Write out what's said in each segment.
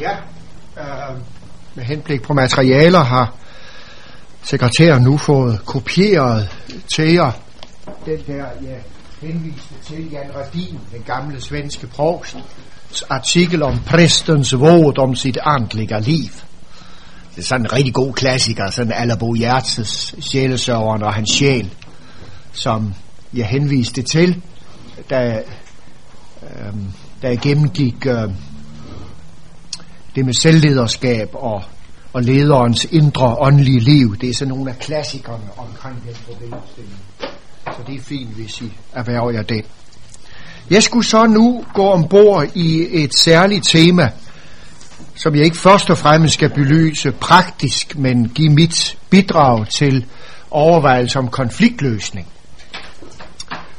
Ja, øh, med henblik på materialer har sekretæren nu fået kopieret til jer den der, jeg henviste til Jan Radin, den gamle svenske provst, artikel om præstens våd om sit andlige liv. Det er sådan en rigtig god klassiker, sådan Allerbo Hjertes sjælesøveren og hans sjæl, som jeg henviste til, da, øh, da jeg gennemgik øh, det med selvlederskab og, og lederens indre åndelige liv. Det er sådan nogle af klassikerne omkring den problemstilling. Så det er fint, hvis I erhverver jer det. Jeg skulle så nu gå ombord i et særligt tema, som jeg ikke først og fremmest skal belyse praktisk, men give mit bidrag til overvejelse om konfliktløsning.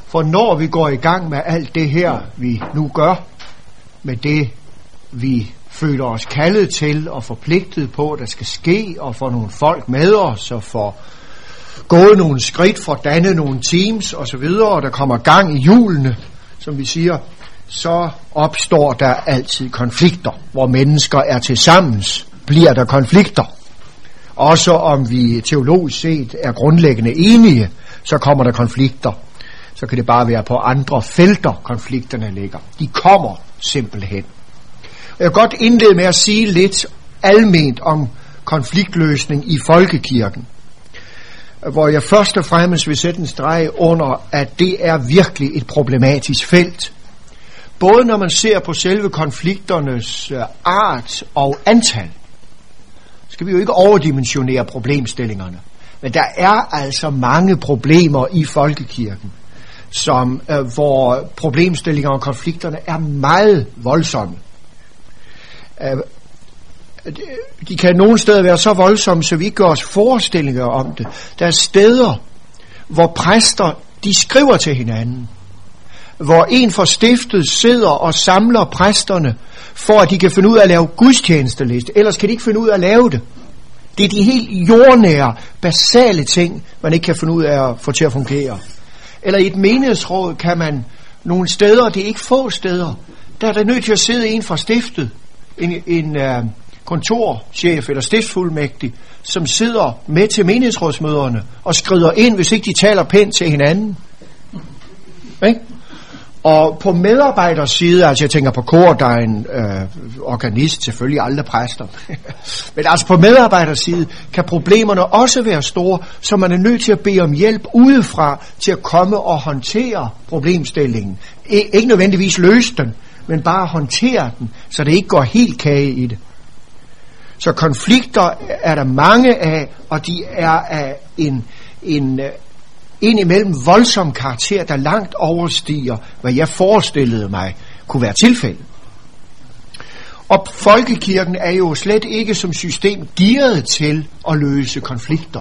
For når vi går i gang med alt det her, vi nu gør, med det, vi føler os kaldet til og forpligtet på, at der skal ske, og få nogle folk med os, og få gået nogle skridt for at danne nogle teams osv., og der kommer gang i julene, som vi siger, så opstår der altid konflikter, hvor mennesker er til sammens, bliver der konflikter. Også om vi teologisk set er grundlæggende enige, så kommer der konflikter. Så kan det bare være på andre felter, konflikterne ligger. De kommer simpelthen. Jeg vil godt indlede med at sige lidt alment om konfliktløsning i folkekirken. Hvor jeg først og fremmest vil sætte en streg under, at det er virkelig et problematisk felt. Både når man ser på selve konflikternes øh, art og antal, skal vi jo ikke overdimensionere problemstillingerne. Men der er altså mange problemer i folkekirken, som, øh, hvor problemstillinger og konflikterne er meget voldsomme. Øh, de kan nogle steder være så voldsomme, så vi ikke gør os forestillinger om det. Der er steder, hvor præster, de skriver til hinanden. Hvor en for stiftet sidder og samler præsterne, for at de kan finde ud af at lave gudstjenesteliste. Ellers kan de ikke finde ud af at lave det. Det er de helt jordnære, basale ting, man ikke kan finde ud af at få til at fungere. Eller i et menighedsråd kan man nogle steder, det er ikke få steder, der er der nødt til at sidde en fra stiftet, en, en uh, kontorchef eller stiftsfuldmægtig, som sidder med til menighedsrådsmøderne og skrider ind, hvis ikke de taler pænt til hinanden. Ikke? Og på medarbejderside, altså jeg tænker på kor, der er en øh, organist, selvfølgelig aldrig præster, men altså på medarbejderside kan problemerne også være store, så man er nødt til at bede om hjælp udefra til at komme og håndtere problemstillingen. I, ikke nødvendigvis løse den, men bare håndtere den, så det ikke går helt kage i det. Så konflikter er der mange af, og de er af en, en øh, indimellem voldsom karakter, der langt overstiger, hvad jeg forestillede mig kunne være tilfældet. Og folkekirken er jo slet ikke som system gearet til at løse konflikter.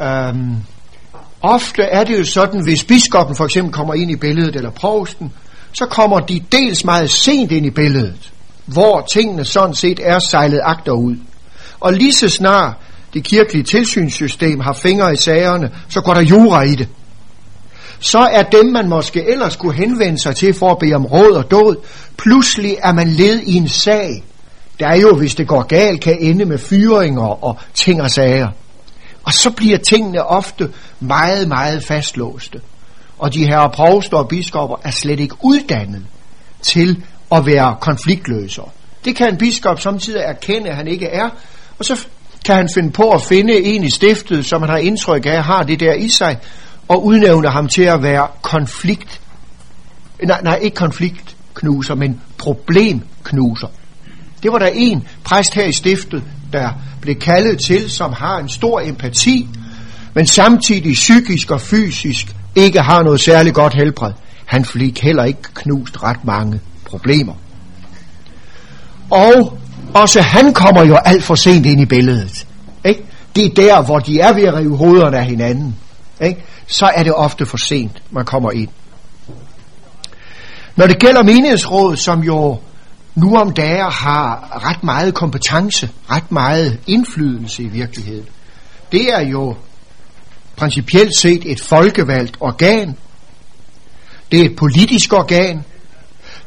Øhm, ofte er det jo sådan, hvis biskoppen for eksempel kommer ind i billedet, eller provsten, så kommer de dels meget sent ind i billedet, hvor tingene sådan set er sejlet agterud. Og lige så snart det kirkelige tilsynssystem har fingre i sagerne, så går der jura i det. Så er dem, man måske ellers skulle henvende sig til for at bede om råd og død, pludselig er man led i en sag, der er jo, hvis det går galt, kan ende med fyringer og ting og sager. Og så bliver tingene ofte meget, meget fastlåste. Og de her provster og biskopper er slet ikke uddannet til at være konfliktløsere. Det kan en biskop samtidig erkende, at han ikke er, og så kan han finde på at finde en i stiftet, som han har indtryk af, har det der i sig, og udnævne ham til at være konflikt, nej, nej ikke konfliktknuser, men problemknuser. Det var der en præst her i stiftet, der blev kaldet til, som har en stor empati, men samtidig psykisk og fysisk ikke har noget særligt godt helbred. Han fik heller ikke knust ret mange problemer. Og også han kommer jo alt for sent ind i billedet. Ikke? Det er der, hvor de er ved at rive hovederne af hinanden. Ikke? Så er det ofte for sent, man kommer ind. Når det gælder menighedsråd, som jo nu om dage har ret meget kompetence, ret meget indflydelse i virkeligheden, det er jo principielt set et folkevalgt organ. Det er et politisk organ.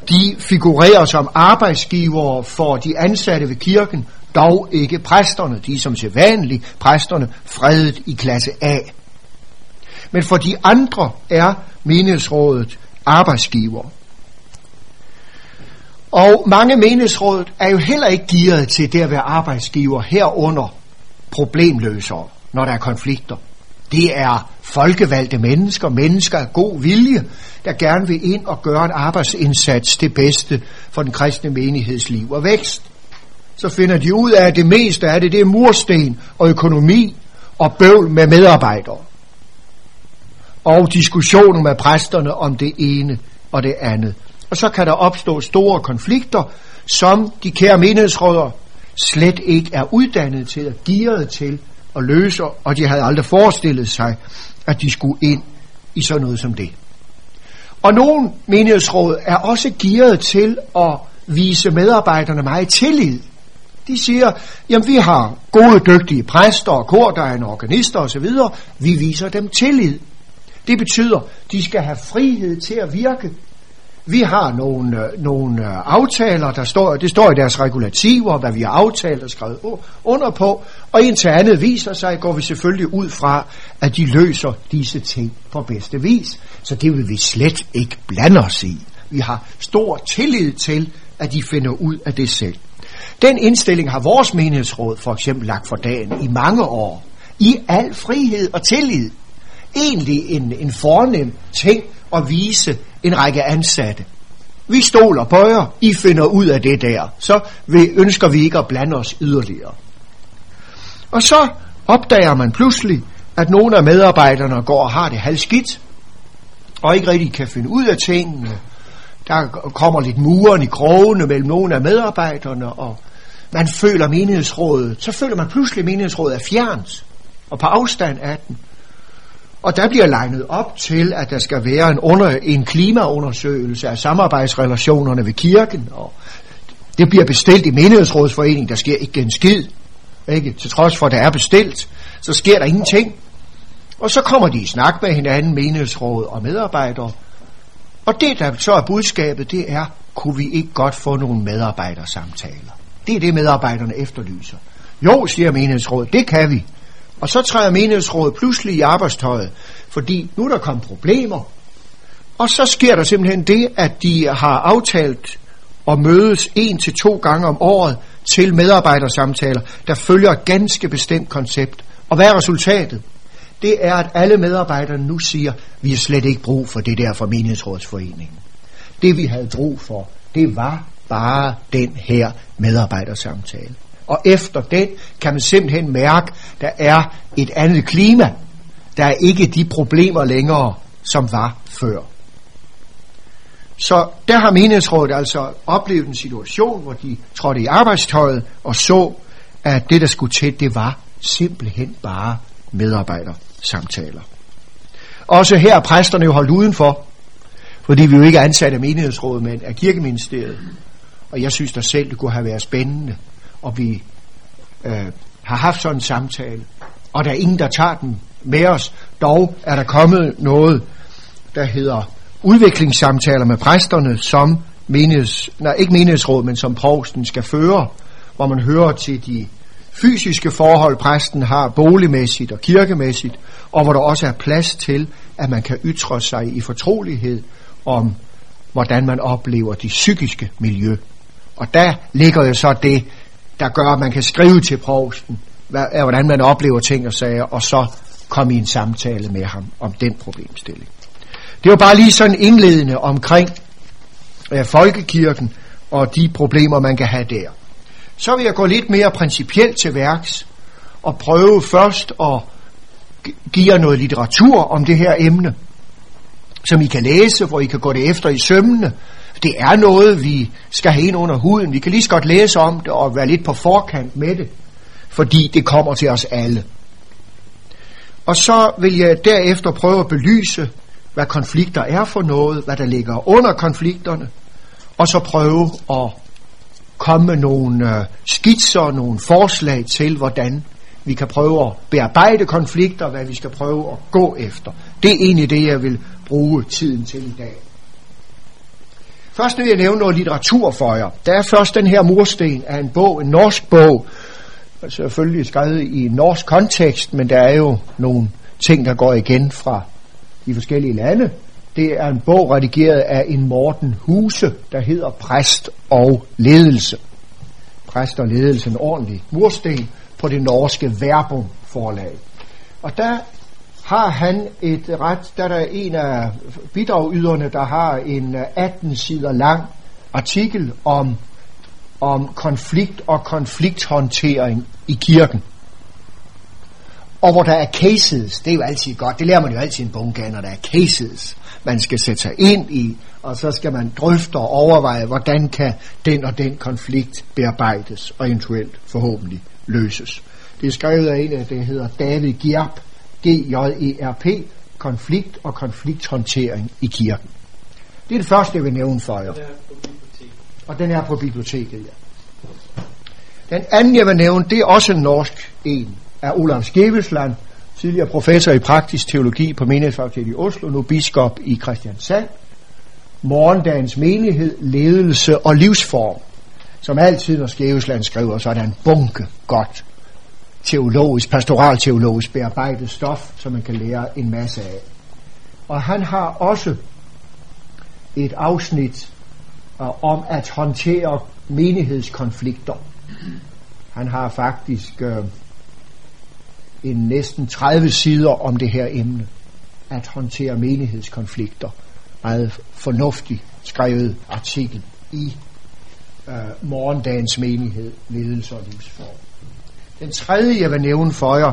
De figurerer som arbejdsgivere for de ansatte ved kirken, dog ikke præsterne. De er som sædvanligt præsterne fredet i klasse A. Men for de andre er menighedsrådet arbejdsgiver. Og mange menighedsråd er jo heller ikke gearet til det at være arbejdsgiver herunder problemløsere, når der er konflikter. Det er folkevalgte mennesker, mennesker af god vilje, der gerne vil ind og gøre en arbejdsindsats til bedste for den kristne menighedsliv og vækst. Så finder de ud af, at det meste af det, det er mursten og økonomi og bøvl med medarbejdere. Og diskussioner med præsterne om det ene og det andet. Og så kan der opstå store konflikter, som de kære menighedsråder slet ikke er uddannet til at gearet til at løse, og de havde aldrig forestillet sig, at de skulle ind i sådan noget som det. Og nogle menighedsråd er også gearet til at vise medarbejderne meget tillid. De siger, jamen vi har gode, dygtige præster og kordegn og organister osv. Vi viser dem tillid. Det betyder, de skal have frihed til at virke vi har nogle, øh, nogle øh, aftaler, der står, det står i deres regulativer, hvad vi har aftalt og skrevet under på, og indtil andet viser sig, går vi selvfølgelig ud fra, at de løser disse ting på bedste vis. Så det vil vi slet ikke blande os i. Vi har stor tillid til, at de finder ud af det selv. Den indstilling har vores menighedsråd for eksempel lagt for dagen i mange år. I al frihed og tillid. Egentlig en, en fornem ting at vise en række ansatte. Vi stoler på jer, I finder ud af det der. Så vi, ønsker vi ikke at blande os yderligere. Og så opdager man pludselig, at nogle af medarbejderne går og har det halvskidt, og ikke rigtig kan finde ud af tingene. Der kommer lidt muren i krogene mellem nogle af medarbejderne, og man føler menighedsrådet. Så føler man pludselig, at menighedsrådet er fjernt og på afstand af den. Og der bliver legnet op til, at der skal være en, under, en klimaundersøgelse af samarbejdsrelationerne ved kirken, og det bliver bestilt i menighedsrådsforeningen, der sker ikke en skid, ikke? til trods for, at det er bestilt, så sker der ingenting. Og så kommer de i snak med hinanden, menighedsråd og medarbejdere, og det, der så er budskabet, det er, kunne vi ikke godt få nogle medarbejdersamtaler? Det er det, medarbejderne efterlyser. Jo, siger menighedsrådet, det kan vi. Og så træder menighedsrådet pludselig i arbejdstøjet, fordi nu er der kommet problemer. Og så sker der simpelthen det, at de har aftalt at mødes en til to gange om året til medarbejdersamtaler, der følger et ganske bestemt koncept. Og hvad er resultatet? Det er, at alle medarbejdere nu siger, vi har slet ikke brug for det der for menighedsrådsforeningen. Det vi havde brug for, det var bare den her medarbejdersamtale og efter den kan man simpelthen mærke, der er et andet klima. Der er ikke de problemer længere, som var før. Så der har menighedsrådet altså oplevet en situation, hvor de trådte i arbejdstøjet og så, at det, der skulle til, det var simpelthen bare medarbejdersamtaler. Også her er præsterne jo holdt udenfor, fordi vi jo ikke er ansat af menighedsrådet, men af kirkeministeriet. Og jeg synes da selv, det kunne have været spændende og vi øh, har haft sådan en samtale, og der er ingen, der tager den med os. Dog er der kommet noget, der hedder udviklingssamtaler med præsterne, som menigheds, nej, ikke menighedsråd, men som provsten skal føre, hvor man hører til de fysiske forhold, præsten har boligmæssigt og kirkemæssigt, og hvor der også er plads til, at man kan ytre sig i fortrolighed om, hvordan man oplever de psykiske miljø. Og der ligger jo så det, der gør, at man kan skrive til provsten, hvordan man oplever ting og sager, og så komme i en samtale med ham om den problemstilling. Det var bare lige sådan indledende omkring øh, folkekirken og de problemer, man kan have der. Så vil jeg gå lidt mere principielt til værks og prøve først at give jer noget litteratur om det her emne, som I kan læse, hvor I kan gå det efter i sømmene, det er noget, vi skal have ind under huden. Vi kan lige så godt læse om det og være lidt på forkant med det, fordi det kommer til os alle. Og så vil jeg derefter prøve at belyse, hvad konflikter er for noget, hvad der ligger under konflikterne, og så prøve at komme med nogle øh, skitser, nogle forslag til, hvordan vi kan prøve at bearbejde konflikter, hvad vi skal prøve at gå efter. Det er egentlig det, jeg vil bruge tiden til i dag. Først vil jeg nævne noget litteratur for jer. Der er først den her mursten af en bog, en norsk bog, selvfølgelig skrevet i en norsk kontekst, men der er jo nogle ting, der går igen fra de forskellige lande. Det er en bog redigeret af en Morten Huse, der hedder Præst og Ledelse. Præst og Ledelse, en ordentlig mursten på det norske Verbum forlag. Og der har han et ret, der er der en af bidragyderne, der har en 18 sider lang artikel om, om konflikt og konflikthåndtering i kirken. Og hvor der er cases, det er jo altid godt, det lærer man jo altid en bunke når der er cases, man skal sætte sig ind i, og så skal man drøfte og overveje, hvordan kan den og den konflikt bearbejdes, og eventuelt forhåbentlig løses. Det er skrevet af en, der hedder David Gjerp, G-J-E-R-P, konflikt og konflikthåndtering i kirken. Det er det første, jeg vil nævne for jer. Og den er på biblioteket, ja. Den anden, jeg vil nævne, det er også en norsk en af Olav Skevesland, tidligere professor i praktisk teologi på Menighedsfakultetet i Oslo, nu biskop i Christiansand. Morgendagens menighed, ledelse og livsform. Som altid, når Skevesland skriver, så er der en bunke godt teologisk, pastoralteologisk bearbejdet stof, som man kan lære en masse af. Og han har også et afsnit uh, om at håndtere menighedskonflikter. Han har faktisk uh, en næsten 30 sider om det her emne, at håndtere menighedskonflikter. Meget fornuftig skrevet artikel i uh, morgendagens menighed, ledelse og livsform. Den tredje, jeg vil nævne for jer,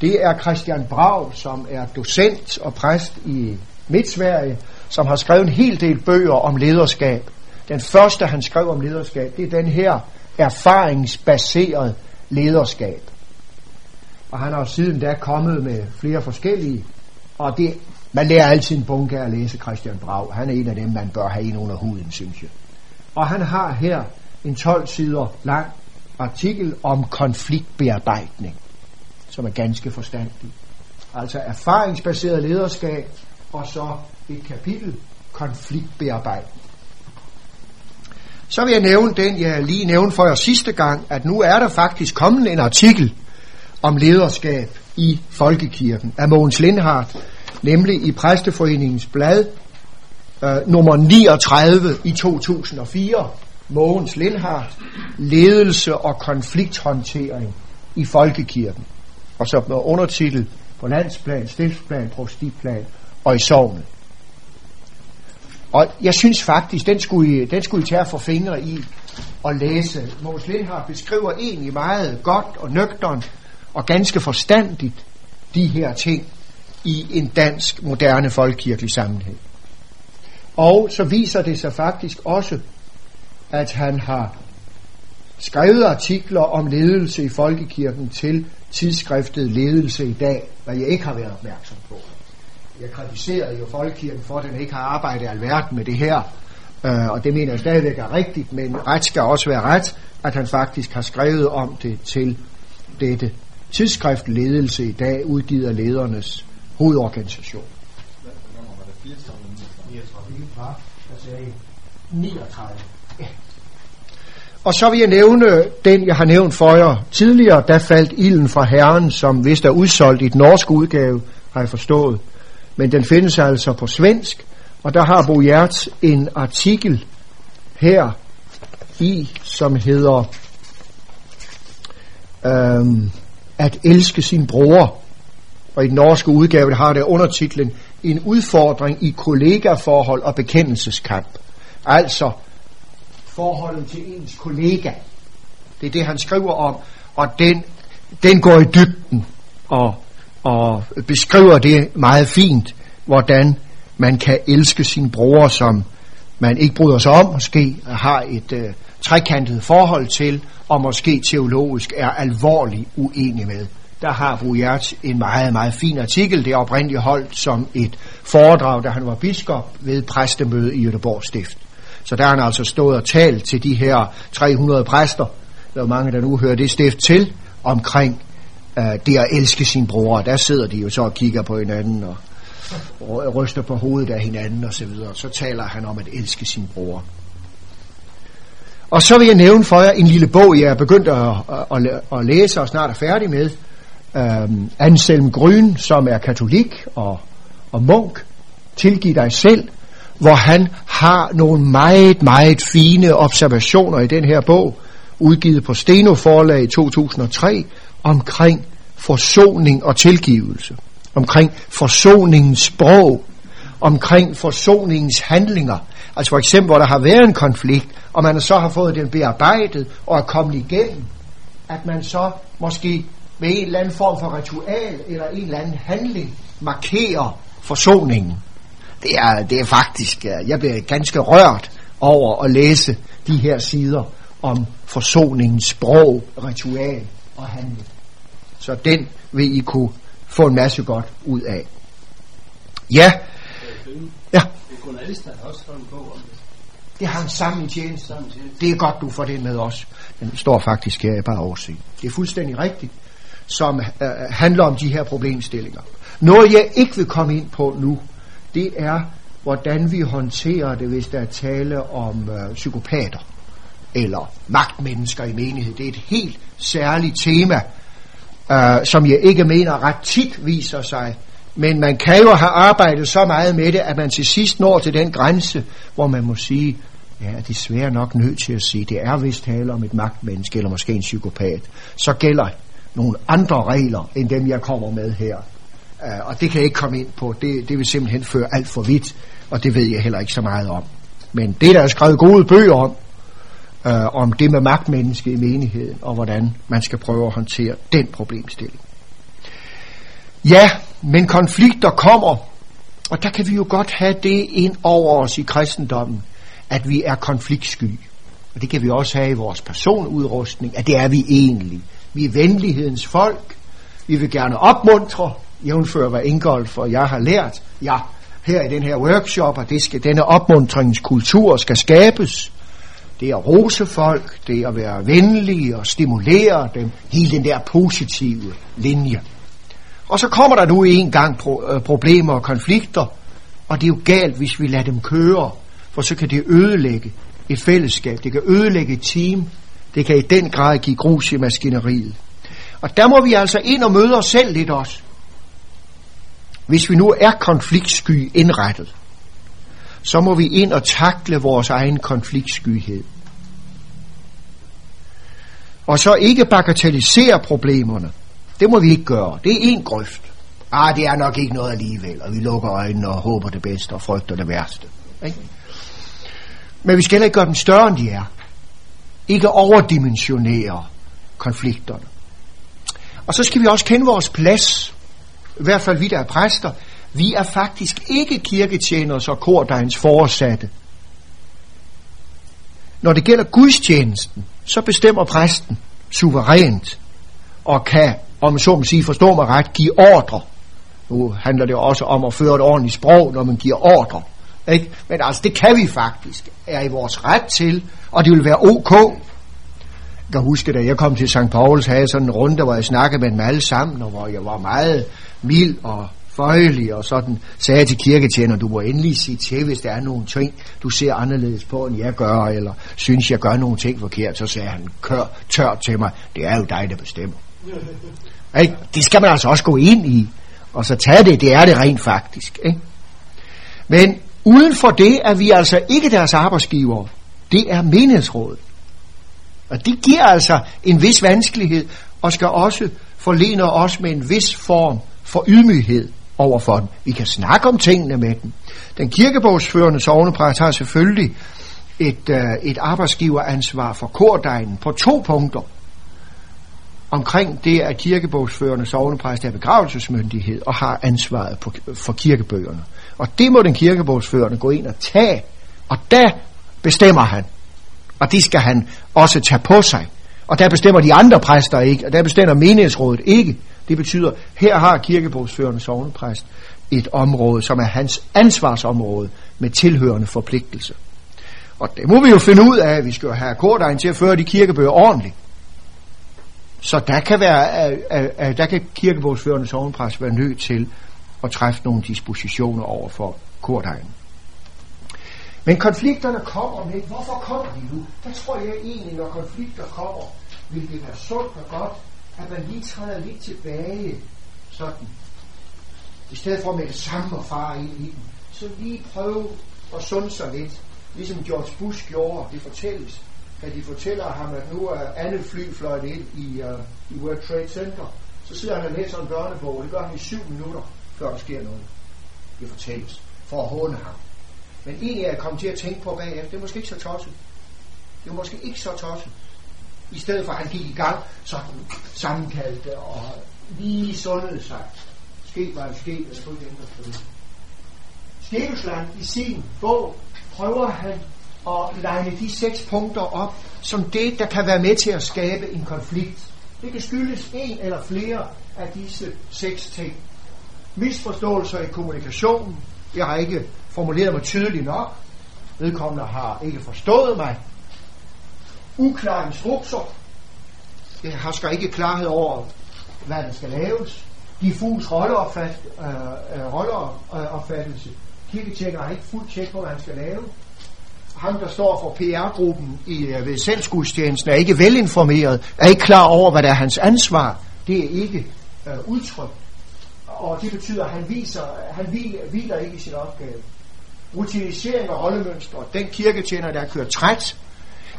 det er Christian Brav, som er docent og præst i Midtsverige, som har skrevet en hel del bøger om lederskab. Den første, han skrev om lederskab, det er den her erfaringsbaseret lederskab. Og han har siden da kommet med flere forskellige, og det, man lærer altid en bunke at læse Christian Brav. Han er en af dem, man bør have ind under huden, synes jeg. Og han har her en 12 sider lang artikel om konfliktbearbejdning, som er ganske forstandig. Altså erfaringsbaseret lederskab, og så et kapitel konfliktbearbejdning. Så vil jeg nævne den, jeg lige nævnte for jer sidste gang, at nu er der faktisk kommet en artikel om lederskab i Folkekirken af Mogens Lindhardt, nemlig i Præsteforeningens blad øh, nummer 39 i 2004, Mogens Lindhardt, ledelse og konflikthåndtering i folkekirken. Og så med undertitel på landsplan, stiftsplan, prostiplan og i sovnet. Og jeg synes faktisk, den skulle I, den skulle I tage for fingre i og læse. Mogens Lindhardt beskriver egentlig meget godt og nøgteren og ganske forstandigt de her ting i en dansk moderne folkekirkelig sammenhæng. Og så viser det sig faktisk også, at han har skrevet artikler om ledelse i folkekirken til tidsskriftet Ledelse i dag, hvad jeg ikke har været opmærksom på. Jeg kritiserede jo folkekirken for, at den ikke har arbejdet alverden med det her, øh, og det mener jeg stadigvæk er rigtigt, men ret skal også være ret, at han faktisk har skrevet om det til dette tidsskrift Ledelse i dag, udgivet af ledernes hovedorganisation. 39. Og så vil jeg nævne den, jeg har nævnt for jer tidligere. Der faldt ilden fra Herren, som vist er udsolgt i den norske udgave, har jeg forstået. Men den findes altså på svensk, og der har Bo Hjerts en artikel her i, som hedder øhm, At elske sin bror. Og i den norske udgave der har det undertitlen En udfordring i kollegaforhold og bekendelseskamp. Altså forholdet til ens kollega. Det er det, han skriver om, og den, den går i dybden og, og beskriver det meget fint, hvordan man kan elske sin bror, som man ikke bryder sig om, måske har et øh, trekantet forhold til, og måske teologisk er alvorligt uenig med. Der har Brujert en meget, meget fin artikel. Det er oprindeligt holdt som et foredrag, da han var biskop ved præstemøde i Göteborg Stift. Så der har han altså stået og talt til de her 300 præster, der er mange, der nu hører det stift til, omkring øh, det at elske sin bror. Der sidder de jo så og kigger på hinanden og ryster på hovedet af hinanden og så videre. Så taler han om at elske sin bror. Og så vil jeg nævne for jer en lille bog, jeg er begyndt at, at, at, at læse og snart er færdig med. Um, Anselm Gryn, som er katolik og, og munk, Tilgiv dig selv, hvor han har nogle meget, meget fine observationer i den her bog, udgivet på Steno forlag i 2003, omkring forsoning og tilgivelse, omkring forsoningens sprog, omkring forsoningens handlinger. Altså for eksempel, hvor der har været en konflikt, og man så har fået den bearbejdet og er kommet igennem, at man så måske med en eller anden form for ritual eller en eller anden handling markerer forsoningen. Det er, det er faktisk, jeg bliver ganske rørt over at læse de her sider om forsoningens sprog, ritual og handling. Så den vil I kunne få en masse godt ud af. Ja. Ja. Det har han sammen i tjeneste. Det er godt, du får det med os. Den står faktisk her bare overse. Det er fuldstændig rigtigt, som øh, handler om de her problemstillinger. Noget jeg ikke vil komme ind på nu, det er, hvordan vi håndterer det, hvis der er tale om øh, psykopater eller magtmennesker i menighed. Det er et helt særligt tema, øh, som jeg ikke mener ret tit viser sig. Men man kan jo have arbejdet så meget med det, at man til sidst når til den grænse, hvor man må sige, ja, er desværre nok nødt til at sige, det er vist tale om et magtmenneske, eller måske en psykopat. Så gælder nogle andre regler, end dem jeg kommer med her. Uh, og det kan jeg ikke komme ind på. Det, det vil simpelthen føre alt for vidt, og det ved jeg heller ikke så meget om. Men det, der er skrevet gode bøger om, uh, om det med magtmenneske i menigheden, og hvordan man skal prøve at håndtere den problemstilling. Ja, men konflikter kommer, og der kan vi jo godt have det ind over os i kristendommen, at vi er konfliktsky. Og det kan vi også have i vores personudrustning, at det er vi egentlig. Vi er venlighedens folk. Vi vil gerne opmuntre, jævnfører hvad Ingolf og jeg har lært, ja, her i den her workshop, at det skal, denne opmuntringskultur skal skabes. Det er at rose folk, det er at være venlige og stimulere dem, hele den der positive linje. Og så kommer der nu en gang pro- øh, problemer og konflikter, og det er jo galt, hvis vi lader dem køre, for så kan det ødelægge et fællesskab, det kan ødelægge et team, det kan i den grad give grus i maskineriet. Og der må vi altså ind og møde os selv lidt også. Hvis vi nu er konfliktsky indrettet, så må vi ind og takle vores egen konfliktskyhed. Og så ikke bagatellisere problemerne. Det må vi ikke gøre. Det er en grøft. Ah, det er nok ikke noget alligevel, og vi lukker øjnene og håber det bedste og frygter det værste. Ikke? Men vi skal heller ikke gøre dem større, end de er. Ikke overdimensionere konflikterne. Og så skal vi også kende vores plads i hvert fald vi der er præster, vi er faktisk ikke kirketjenere og kordegns foresatte. Når det gælder gudstjenesten, så bestemmer præsten suverænt og kan, om så må sige, forstå mig ret, give ordre. Nu handler det også om at føre et ordentligt sprog, når man giver ordre. Ikke? Men altså, det kan vi faktisk, er i vores ret til, og det vil være ok, kan huske, da jeg kom til St. Pauls, havde jeg sådan en runde, hvor jeg snakkede med dem alle sammen, og hvor jeg var meget mild og føjelig, og sådan sagde til kirketjener, du må endelig sige til, hvis der er nogle ting, du ser anderledes på, end jeg gør, eller synes, jeg gør nogle ting forkert, så sagde han kør tørt til mig, det er jo dig, der bestemmer. Ikke? Det skal man altså også gå ind i, og så tage det, det er det rent faktisk. Ikke? Men uden for det er vi altså ikke deres arbejdsgiver, det er menighedsrådet. Og det giver altså en vis vanskelighed, og skal også forlene os med en vis form for ydmyghed overfor dem. Vi kan snakke om tingene med dem. Den kirkebogsførende sovnepræst har selvfølgelig et, øh, et arbejdsgiveransvar for kordegnen på to punkter. Omkring det, at kirkebogsførende sovnepræst er begravelsesmyndighed og har ansvaret på, for kirkebøgerne. Og det må den kirkebogsførende gå ind og tage. Og der bestemmer han. Og det skal han også tage på sig. Og der bestemmer de andre præster ikke, og der bestemmer menighedsrådet ikke. Det betyder, her har kirkebogsførende sovnepræst et område, som er hans ansvarsområde med tilhørende forpligtelse. Og det må vi jo finde ud af, at vi skal have kordegn til at føre de kirkebøger ordentligt. Så der kan, være, der kan kirkebogsførende sovnepræst være nødt til at træffe nogle dispositioner over for kordegnen. Men konflikterne kommer med. Hvorfor kommer de nu? Der tror jeg egentlig, når konflikter kommer, vil det være sundt og godt, at man lige træder lidt tilbage, sådan. I stedet for at det samme og fare ind i den, så lige prøve at sunde sig lidt. Ligesom George Bush gjorde, det fortælles. At de fortæller ham, at nu er andet fly fløjet ind i, uh, i World Trade Center. Så sidder han og læser en børnebog, og det gør han i syv minutter, før der sker noget. Det fortælles, for at håne ham. Men egentlig er jeg kommet til at tænke på bagefter, det er måske ikke så tosset. Det er måske ikke så tosset. I stedet for at han gik i gang, så sammenkaldte og lige sundede sig. Ske var en sket, jeg kunne ikke ændre på det. Stevensland i sin bog prøver han at legne de seks punkter op, som det, der kan være med til at skabe en konflikt. Det kan skyldes en eller flere af disse seks ting. Misforståelser i kommunikationen. Jeg har ikke formuleret mig tydeligt nok. Vedkommende har ikke forstået mig. Uklare instrukser. Jeg har ikke klarhed over, hvad der skal laves. Diffus rolleopfat, øh, øh, rolleopfattelse. Kirketjekker har ikke fuldt tjek på, hvad han skal lave. Ham, der står for PR-gruppen i øh, ved selvskudstjenesten, er ikke velinformeret, er ikke klar over, hvad der er hans ansvar. Det er ikke øh, udtrykt. Og det betyder, at han, viser, han hviler, hviler ikke i sin opgave. Rutinisering af rollemønstre. Den kirketjener, der kører træt,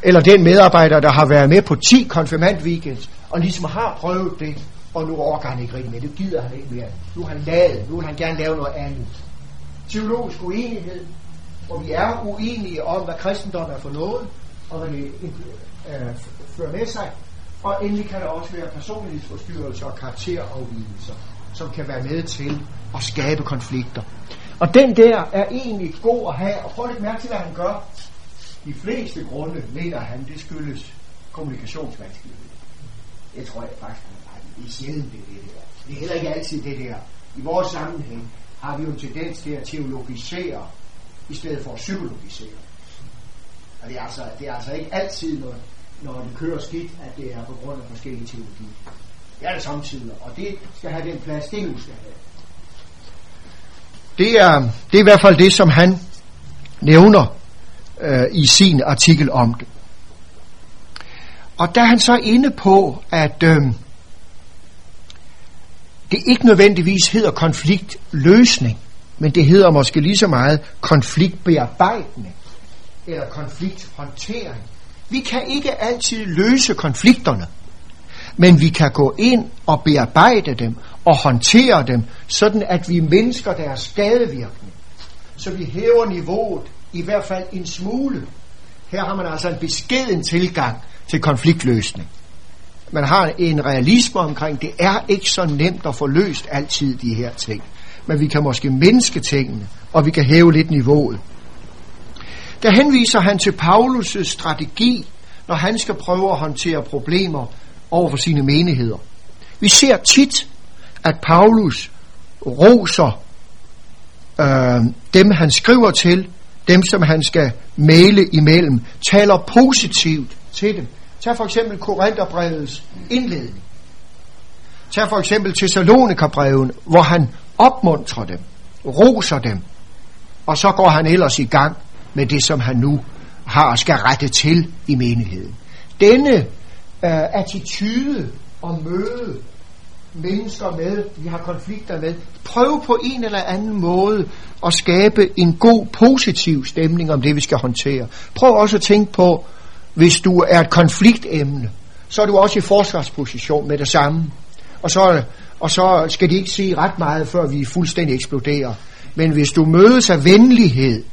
eller den medarbejder, der har været med på 10 konfirmandweekends, og ligesom har prøvet det, og nu overgår han ikke rigtig med. Det gider han ikke mere. Nu har han lavet. Nu vil han gerne lave noget andet. Teologisk uenighed, hvor vi er uenige om, hvad kristendom er for noget, og hvad det øh, fører med sig. Og endelig kan der også være personlighedsforstyrrelser og karakterafvielser, som kan være med til at skabe konflikter. Og den der er egentlig god at have, og prøv lidt mærke til, hvad han gør. De fleste grunde mener han, det skyldes kommunikationsvanskelighed. Det tror jeg faktisk, det er sjældent det, det der. Det er heller ikke altid det der. I vores sammenhæng har vi jo en tendens til at teologisere, i stedet for at psykologisere. Og det er altså, det er altså ikke altid, når, når det kører skidt, at det er på grund af forskellige teologi. Det er det samtidig, og det skal have den plads, det nu skal have. Det er, det er i hvert fald det, som han nævner øh, i sin artikel om det. Og der er han så inde på, at øh, det ikke nødvendigvis hedder konfliktløsning, men det hedder måske lige så meget konfliktbearbejdning eller konflikthåndtering. Vi kan ikke altid løse konflikterne, men vi kan gå ind og bearbejde dem og håndtere dem, sådan at vi mindsker deres skadevirkning. Så vi hæver niveauet i hvert fald en smule. Her har man altså en beskeden tilgang til konfliktløsning. Man har en realisme omkring, det er ikke så nemt at få løst altid de her ting. Men vi kan måske mindske tingene, og vi kan hæve lidt niveauet. Der henviser han til Paulus' strategi, når han skal prøve at håndtere problemer over for sine menigheder. Vi ser tit, at Paulus roser øh, dem, han skriver til, dem, som han skal male imellem, taler positivt til dem. Tag for eksempel Korintherbrevets indledning. Tag for eksempel Thessalonikerbreven, hvor han opmuntrer dem, roser dem, og så går han ellers i gang med det, som han nu har og skal rette til i menigheden. Denne øh, attitude og møde mennesker med, vi har konflikter med, prøv på en eller anden måde at skabe en god, positiv stemning om det, vi skal håndtere. Prøv også at tænke på, hvis du er et konfliktemne, så er du også i forsvarsposition med det samme. Og så, og så skal de ikke sige ret meget, før vi fuldstændig eksploderer. Men hvis du mødes af venlighed,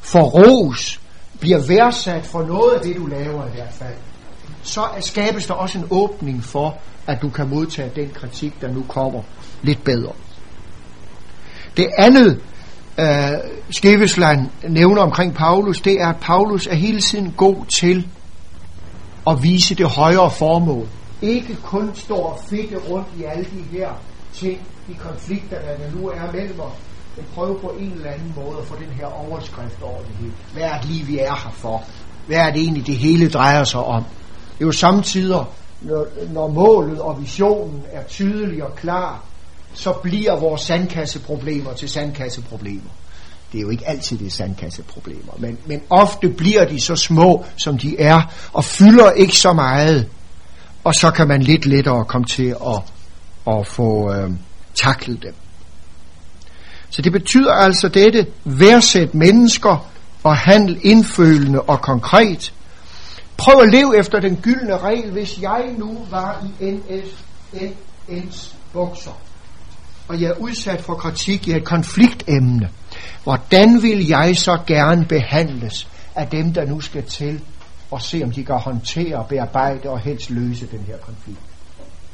for ros, bliver værdsat for noget af det, du laver i hvert fald, så skabes der også en åbning for, at du kan modtage den kritik, der nu kommer lidt bedre. Det andet, øh, Skevesland nævner omkring Paulus, det er, at Paulus er hele tiden god til at vise det højere formål. Ikke kun stå og fedte rundt i alle de her ting, i konflikter, der nu er mellem os, men prøve på en eller anden måde at få den her overskrift over det hele. Hvad er det lige, vi er her for? Hvad er det egentlig, det hele drejer sig om? Det er jo samtidig, når, når målet og visionen er tydelig og klar, så bliver vores sandkasseproblemer til sandkasseproblemer. Det er jo ikke altid det sandkasseproblemer, men, men ofte bliver de så små, som de er, og fylder ikke så meget, og så kan man lidt lettere komme til at, at få øh, taklet dem. Så det betyder altså dette, værdsæt mennesker og handle indfølende og konkret. Prøv at leve efter den gyldne regel, hvis jeg nu var i NS, NS bukser, og jeg er udsat for kritik i et konfliktemne, hvordan vil jeg så gerne behandles af dem, der nu skal til og se, om de kan håndtere, bearbejde og helst løse den her konflikt?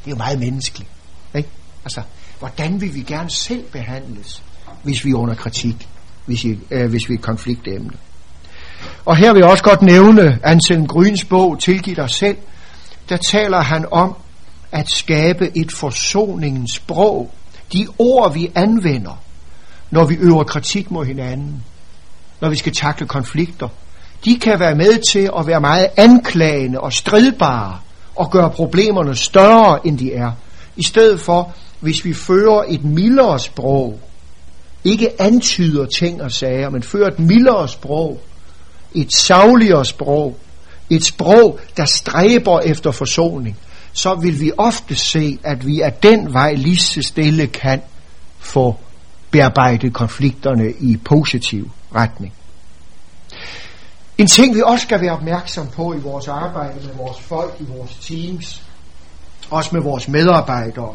Det er jo meget menneskeligt. Ikke? Altså, hvordan vil vi gerne selv behandles, hvis vi er under kritik, hvis, I, øh, hvis vi er et konfliktemne? Og her vil jeg også godt nævne Anselm Gryns bog, Tilgiv dig selv. Der taler han om at skabe et forsoningens sprog. De ord, vi anvender, når vi øver kritik mod hinanden, når vi skal takle konflikter, de kan være med til at være meget anklagende og stridbare og gøre problemerne større, end de er. I stedet for, hvis vi fører et mildere sprog, ikke antyder ting og sager, men fører et mildere sprog, et savligere sprog, et sprog, der stræber efter forsoning, så vil vi ofte se, at vi af den vej lige så stille kan få bearbejdet konflikterne i positiv retning. En ting, vi også skal være opmærksom på i vores arbejde med vores folk, i vores teams, også med vores medarbejdere,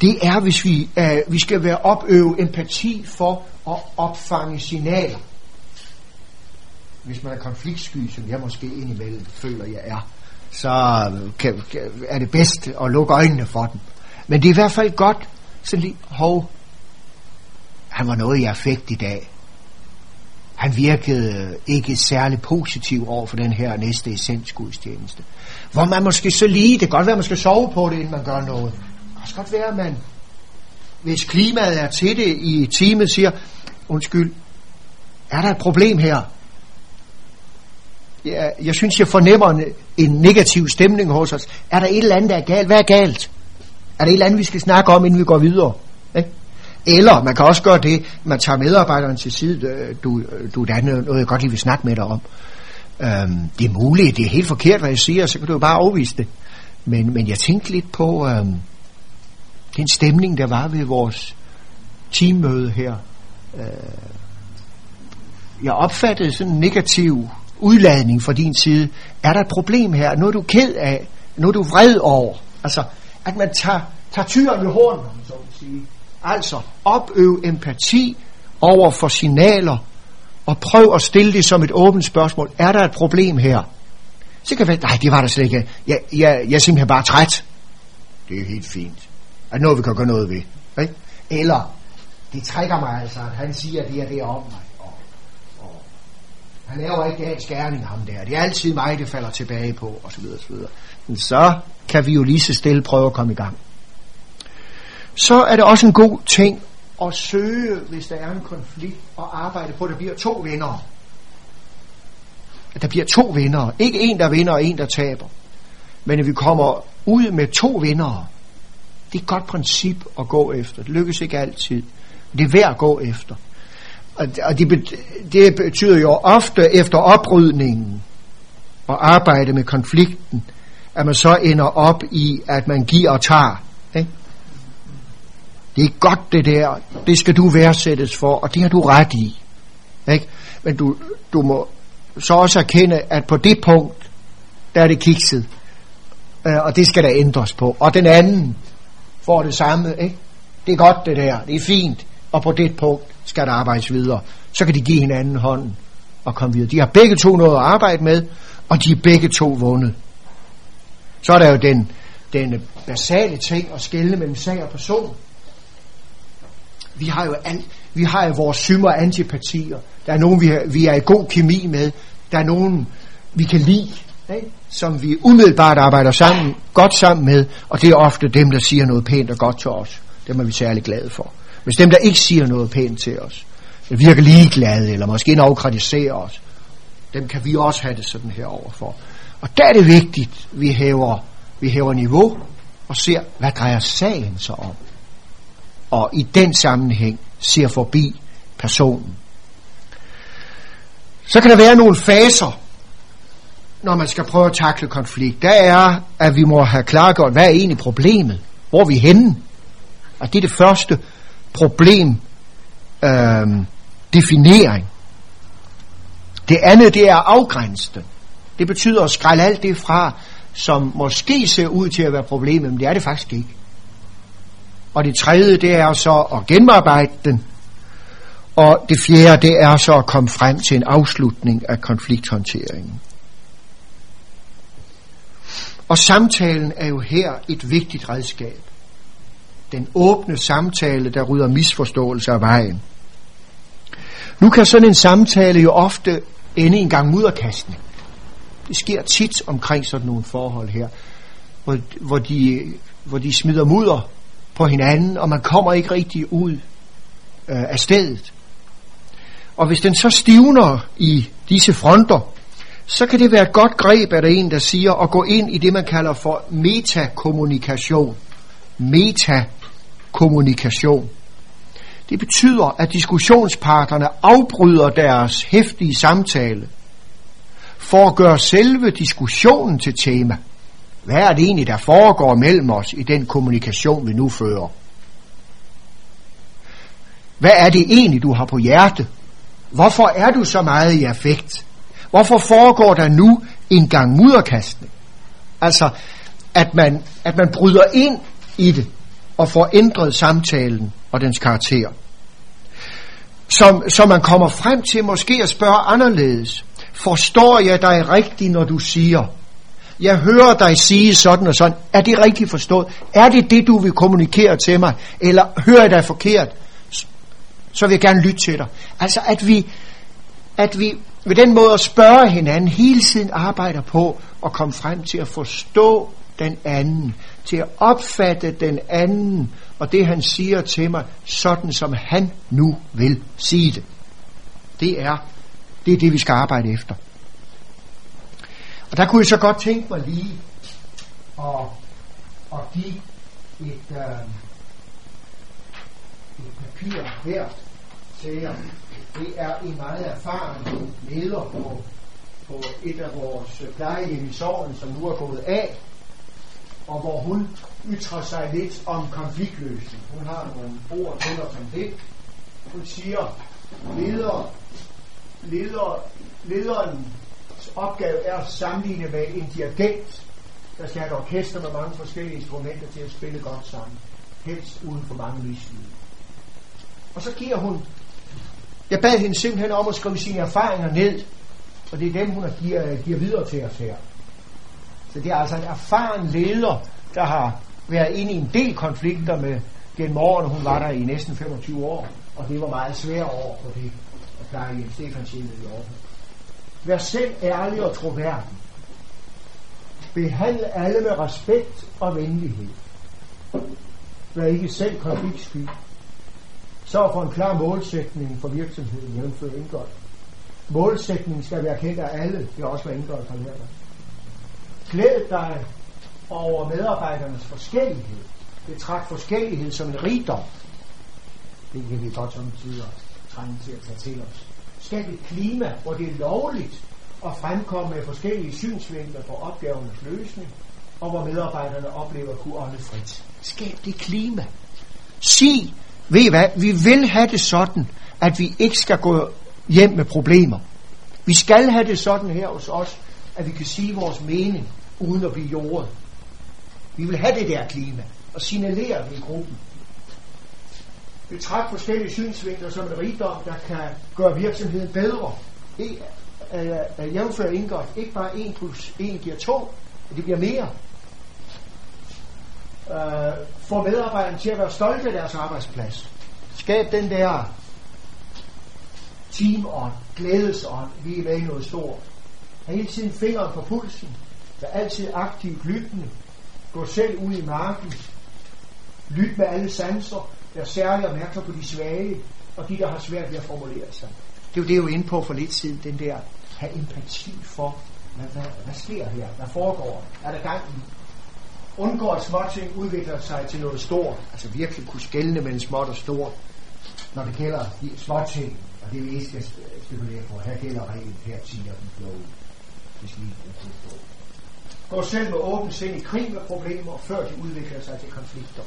det er, hvis vi, øh, vi skal være opøve empati for at opfange signaler. Hvis man er konfliktsky, som jeg måske indimellem føler, jeg er, så kan, kan, er det bedst at lukke øjnene for dem. Men det er i hvert fald godt, så lige, hov, han var noget i affekt i dag. Han virkede ikke særlig positiv over for den her næste essensgudstjeneste. Hvor man måske så lige, det kan godt være, at man skal sove på det, inden man gør noget. Det kan også godt være, at man, hvis klimaet er til det i teamet, siger, undskyld, er der et problem her? Jeg, jeg synes, jeg fornemmer en, en negativ stemning hos os. Er der et eller andet, der er galt? Hvad er galt? Er der et eller andet, vi skal snakke om, inden vi går videre? Ikke? Eller man kan også gøre det, man tager medarbejderen til side, øh, du, øh, du der er noget, jeg godt lige vil snakke med dig om. Øhm, det er muligt, det er helt forkert, hvad jeg siger, så kan du jo bare afvise det. Men, men jeg tænkte lidt på øhm, den stemning, der var ved vores teammøde her. Øh, jeg opfattede sådan en negativ udladning fra din side. Er der et problem her? Nu er du ked af? Nu er du vred over? Altså, at man tager, tager tyren ved hornen, så at sige. Altså, opøv empati over for signaler, og prøv at stille det som et åbent spørgsmål. Er der et problem her? Så kan være, nej, det var der slet ikke. Jeg, jeg, jeg er simpelthen bare træt. Det er helt fint. Er noget, vi kan gøre noget ved? Ikke? Eller, det trækker mig altså, at han siger det og det om mig. Han laver ikke galt skærning, ham der. Det er altid mig, det falder tilbage på, og så videre, og så videre. Men så kan vi jo lige så stille prøve at komme i gang. Så er det også en god ting at søge, hvis der er en konflikt, og arbejde på, at der bliver to vinder. At der bliver to vinder. Ikke en, der vinder, og en, der taber. Men at vi kommer ud med to vinder. Det er et godt princip at gå efter. Det lykkes ikke altid. Det er værd at gå efter. Og det, det betyder jo ofte efter oprydningen og arbejde med konflikten, at man så ender op i, at man giver og tager. Ikke? Det er godt det der, det skal du værdsættes for, og det har du ret i. Ikke? Men du, du må så også erkende, at på det punkt, der er det kikset, øh, og det skal der ændres på. Og den anden får det samme. Ikke? Det er godt det der, det er fint, og på det punkt, skal der arbejdes videre. Så kan de give hinanden hånden og komme videre. De har begge to noget at arbejde med, og de er begge to vundet. Så er der jo den, den basale ting at skelne mellem sag og person. Vi har jo alt, vi har jo vores symer og antipatier. Der er nogen, vi, har, vi er i god kemi med. Der er nogen, vi kan lide, ikke? som vi umiddelbart arbejder sammen, godt sammen med, og det er ofte dem, der siger noget pænt og godt til os. Dem er vi særlig glade for. Hvis dem, der ikke siger noget pænt til os, virker ligeglade, eller måske endnu kritiserer os, dem kan vi også have det sådan her overfor. Og der er det vigtigt, at vi hæver, vi hæver niveau og ser, hvad drejer sagen så om. og i den sammenhæng ser forbi personen. Så kan der være nogle faser, når man skal prøve at takle konflikt. Der er, at vi må have klargjort, hvad er egentlig problemet? Hvor er vi henne? Og det er det første problem, øh, definering. Det andet, det er afgrænse. Det betyder at skrælle alt det fra, som måske ser ud til at være problemet, men det er det faktisk ikke. Og det tredje, det er så at genarbejde den. Og det fjerde, det er så at komme frem til en afslutning af konflikthåndteringen. Og samtalen er jo her et vigtigt redskab. Den åbne samtale, der rydder misforståelser af vejen. Nu kan sådan en samtale jo ofte ende i en gang mudderkastning. Det sker tit omkring sådan nogle forhold her, hvor, hvor, de, hvor de smider mudder på hinanden, og man kommer ikke rigtig ud øh, af stedet. Og hvis den så stivner i disse fronter, så kan det være et godt greb at der en, der siger at gå ind i det, man kalder for metakommunikation kommunikation. Det betyder, at diskussionsparterne afbryder deres hæftige samtale for at gøre selve diskussionen til tema. Hvad er det egentlig, der foregår mellem os i den kommunikation, vi nu fører? Hvad er det egentlig, du har på hjerte? Hvorfor er du så meget i affekt? Hvorfor foregår der nu en gang mudderkastning? Altså, at man, at man bryder ind i det og får ændret samtalen og dens karakter. Som, så man kommer frem til måske at spørge anderledes. Forstår jeg dig rigtigt, når du siger, jeg hører dig sige sådan og sådan. Er det rigtigt forstået? Er det det, du vil kommunikere til mig? Eller hører jeg dig forkert? Så vil jeg gerne lytte til dig. Altså, at vi, at vi ved den måde at spørge hinanden hele tiden arbejder på at komme frem til at forstå den anden, til at opfatte den anden og det han siger til mig, sådan som han nu vil sige det. Det er det, er det vi skal arbejde efter. Og der kunne jeg så godt tænke mig lige at, at give et, øh, et papir her til jer. Det er en meget erfaren leder på, på et af vores plejehjem i Sorgen, som nu er gået af, og hvor hun ytrer sig lidt om konfliktløsning. Hun har nogle ord til os om det. Hun siger, leder, leder, lederens opgave er at sammenligne med en dirigent, der skal have et orkester med mange forskellige instrumenter til at spille godt sammen. Helst uden for mange mislyde. Og så giver hun, jeg bad hende simpelthen om at skrive sine erfaringer ned, og det er dem, hun giver, giver videre til os her. Så det er altså en erfaren leder, der har været inde i en del konflikter med gennem årene. Hun var der i næsten 25 år, og det var meget svært år for det at pleje i Stefanshjemmet i Aarhus. Vær selv ærlig og troværdig. Behandle alle med respekt og venlighed. Vær ikke selv konfliktsky. Sørg for en klar målsætning for virksomheden, jævnfører indgået. Målsætningen skal være kendt af alle. Det har også, været indgået fra lærerne. Glæd dig over medarbejdernes forskellighed. Betragt forskellighed som en rigdom. Det kan vi godt som tider trænge til at tage til os Skab et klima, hvor det er lovligt at fremkomme med forskellige synsvinkler på opgavernes løsning, og hvor medarbejderne oplever at kunne ånde frit. Skab det klima. Sig, ved I hvad, vi vil have det sådan, at vi ikke skal gå hjem med problemer. Vi skal have det sådan her hos os, at vi kan sige vores mening, uden at blive jordet. Vi vil have det der klima, og signalere det i gruppen betragte forskellige synsvinkler som en rigdom, der kan gøre virksomheden bedre. Det er, er jævnfør indgået. Ikke bare 1 plus 1 giver 2, det bliver mere. Uh, få medarbejderne til at være stolte af deres arbejdsplads. Skab den der teamånd, glædesånd, vi er med i noget stort. Har hele tiden fingeren på pulsen. Vær altid aktivt lyttende. Gå selv ud i marken. Lyt med alle sanser Vær særlig opmærksom på de svage, og de, der har svært ved at formulere sig. Det er jo det, jeg var inde på for lidt siden, den der, have empati for, hvad, hvad, hvad sker her? Hvad foregår? Er der gang i? Undgå at småting udvikler sig til noget stort. Altså virkelig kunne skælne mellem småt og stort. Når det gælder de småting, og det vi ikke skal spekulere på. Her gælder reglen, her tiger den flow. Hvis vi ikke på går selv med åbent sind i krig med problemer, før de udvikler sig til konflikter.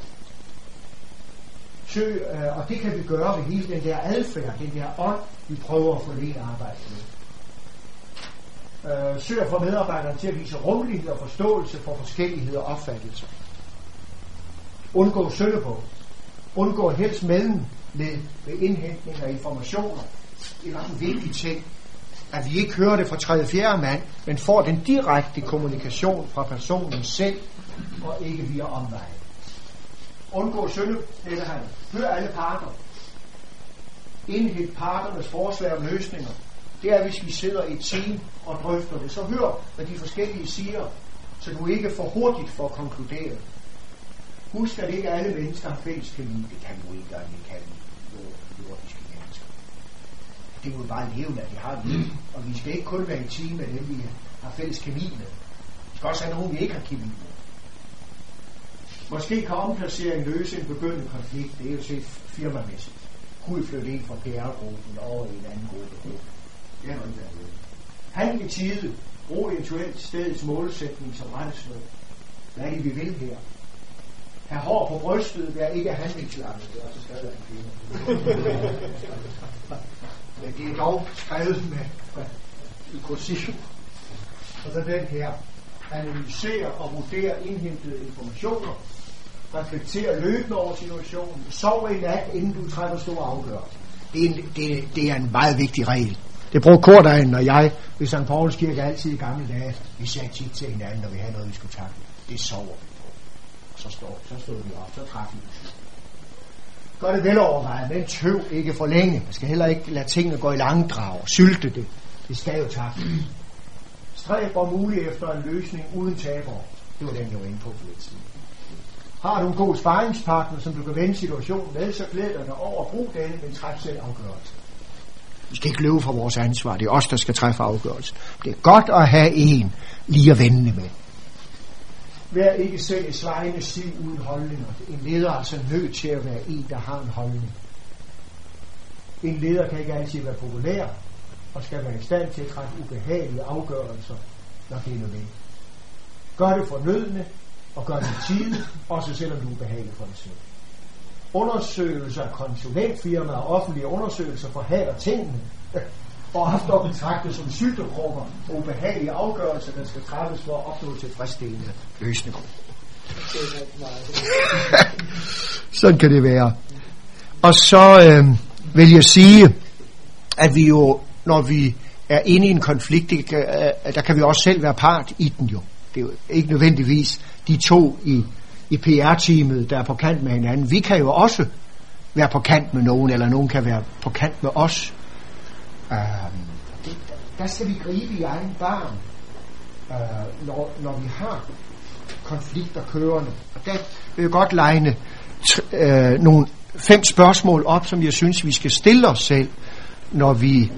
Søg, øh, og det kan vi gøre ved hele den der adfærd, den der ånd, vi prøver at få det arbejde med. Øh, søg at få medarbejderne til at vise rummelighed og forståelse for forskellighed og opfattelser. Undgå søndebog. på. Undgå helst mellem med, med indhentning af informationer. Det er en vigtig ting, at vi ikke hører det fra tredje fjerde mand, men får den direkte kommunikation fra personen selv, og ikke via omveje. Undgå det han. Hør alle parter. Indhent parternes forslag om løsninger. Det er, hvis vi sidder i et team og drøfter det. Så hør, hvad de forskellige siger, så du ikke for hurtigt får konkluderet. Husk, at ikke alle mennesker har fælles kemi. Det kan du ikke, og det kan du. Det må jo bare leve med, at vi har viden. Og vi skal ikke kun være i team med dem, vi har fælles kemi med. Vi skal også have nogen, vi ikke har kemi med. Måske kan omplacering løse en begyndende konflikt. Det er jo set firmamæssigt. Kunne I flytte en fra PR-gruppen over i en anden gruppe? Det har ikke været Handel i tide. Brug eventuelt stedets målsætning som regnsløb. Hvad er det, vi vil her? Have hår på brystet, vær ikke handlingslammet. Det er også stadig en kvinde. Men det er dog skrevet med, med kursiv. Og så den her. analyserer og vurderer indhentede informationer reflekterer løbende over situationen, sov i nat, inden du træffer store afgørelser. Det er, en, det, det er en meget vigtig regel. Det bruger Kordagen og jeg ved St. Pauls Kirke altid i gamle dage. Vi sagde tit til hinanden, når vi havde noget, vi skulle takle. Det sover vi på. Og så, står, så stod vi op, så træffede vi Gør det velovervejet, men tøv ikke for længe. Man skal heller ikke lade tingene gå i langdrag. Sylte det. Det skal jo takle. Stræb om muligt efter en løsning uden taber. Det var den, jeg var inde på for lidt siden. Har du en god sparringspartner, som du kan vende situationen med, så glæder dig over at bruge denne, men træf selv afgørelse. Vi skal ikke løbe fra vores ansvar. Det er os, der skal træffe afgørelse. Det er godt at have en lige at vende med. Vær ikke selv i svejende stiv uden holdninger. En leder er altså nødt til at være en, der har en holdning. En leder kan ikke altid være populær, og skal være i stand til at træffe ubehagelige afgørelser, når det er nødvendigt. Gør det fornødende, og gør det tid, også selvom du er ubehagelig for dig selv. Undersøgelser af konsulentfirmaer og offentlige undersøgelser forhaler tingene og tingene, og betragtet som syltekrukker og ubehagelige afgørelser, der skal træffes for at opnå tilfredsstillende løsninger. Sådan kan det være. Og så øh, vil jeg sige, at vi jo, når vi er inde i en konflikt, det, øh, der kan vi også selv være part i den jo. Det er jo ikke nødvendigvis de to i, i PR-teamet, der er på kant med hinanden. Vi kan jo også være på kant med nogen, eller nogen kan være på kant med os. Uh, det, der skal vi gribe i egen barn, uh, øh, når, når vi har konflikter kørende. Og der vil jeg godt legne øh, nogle fem spørgsmål op, som jeg synes, vi skal stille os selv, når vi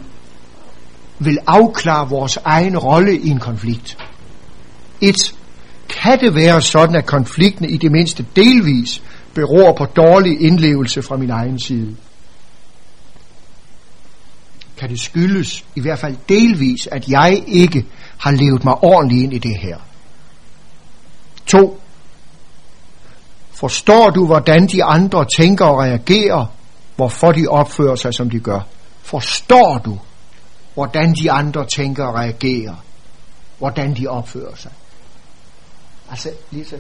vil afklare vores egen rolle i en konflikt. Et, kan det være sådan, at konflikten i det mindste delvis beror på dårlig indlevelse fra min egen side? Kan det skyldes, i hvert fald delvis, at jeg ikke har levet mig ordentligt ind i det her? To. Forstår du, hvordan de andre tænker og reagerer, hvorfor de opfører sig, som de gør? Forstår du, hvordan de andre tænker og reagerer, hvordan de opfører sig? Altså, ligesom,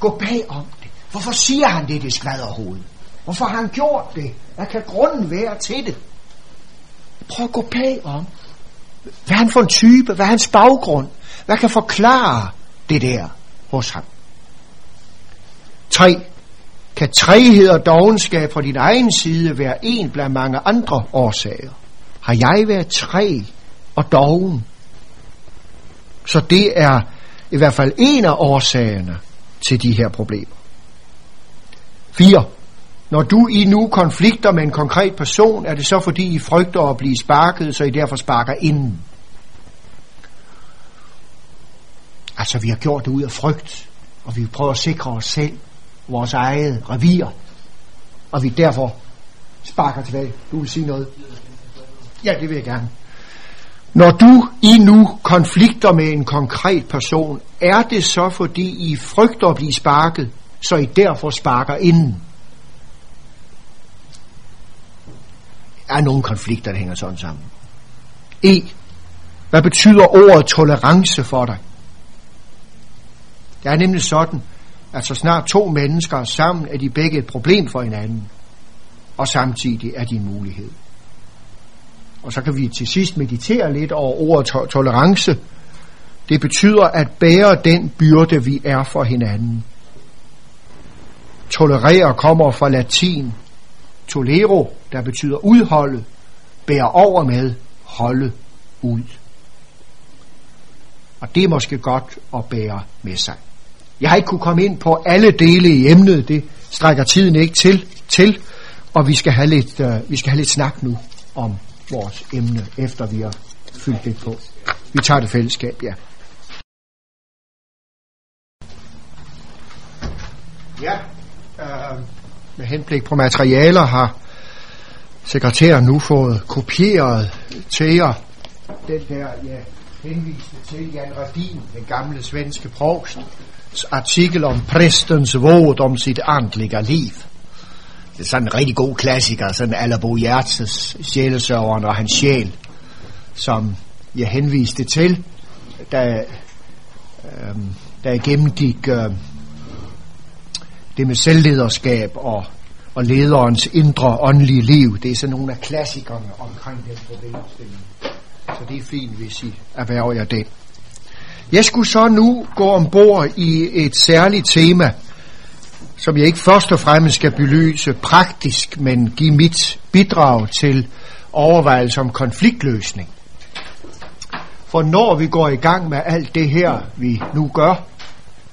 gå bag om det. Hvorfor siger han det, det skvader Hvorfor har han gjort det? Hvad kan grunden være til det? Prøv at gå bag om. Hvad er han for en type? Hvad er hans baggrund? Hvad kan forklare det der hos ham? 3. Kan træhed og dogenskab fra din egen side være en blandt mange andre årsager? Har jeg været træ og doven? Så det er i hvert fald en af årsagerne til de her problemer. 4. Når du i nu konflikter med en konkret person, er det så fordi I frygter at blive sparket, så I derfor sparker inden. Altså vi har gjort det ud af frygt. og vi prøver at sikre os selv, vores eget revir, og vi derfor sparker tilbage. Du vil sige noget? Ja, det vil jeg gerne. Når du i nu konflikter med en konkret person, er det så fordi I frygter at blive sparket, så I derfor sparker inden? Er nogle konflikter, der hænger sådan sammen. E. Hvad betyder ordet tolerance for dig? Det er nemlig sådan, at så snart to mennesker er sammen, er de begge et problem for hinanden, og samtidig er de en mulighed. Og så kan vi til sidst meditere lidt over ordet to- tolerance. Det betyder at bære den byrde, vi er for hinanden. Tolerere kommer fra latin tolero, der betyder udholde, bære over med, holde ud. Og det er måske godt at bære med sig. Jeg har ikke kunne komme ind på alle dele i emnet, det strækker tiden ikke til, til og vi skal have lidt, uh, vi skal have lidt snak nu om vores emne, efter vi har fyldt det på. Vi tager det fællesskab, ja. Ja, øh, med henblik på materialer har sekretæren nu fået kopieret til jer den der, ja, henviste til Jan Radin, den gamle svenske provst, artikel om præstens våd om sit andlige liv. Det er sådan en rigtig god klassiker, sådan Allerbo Hjertes sjælesøveren og hans sjæl, som jeg henviste til, da, øh, da jeg gennemgik øh, det med selvlederskab og, og lederens indre åndelige liv. Det er sådan nogle af klassikerne omkring den problemstilling. Så det er fint, hvis I erhverver jer det. Jeg skulle så nu gå ombord i et særligt tema, som jeg ikke først og fremmest skal belyse praktisk, men give mit bidrag til overvejelse om konfliktløsning. For når vi går i gang med alt det her, vi nu gør,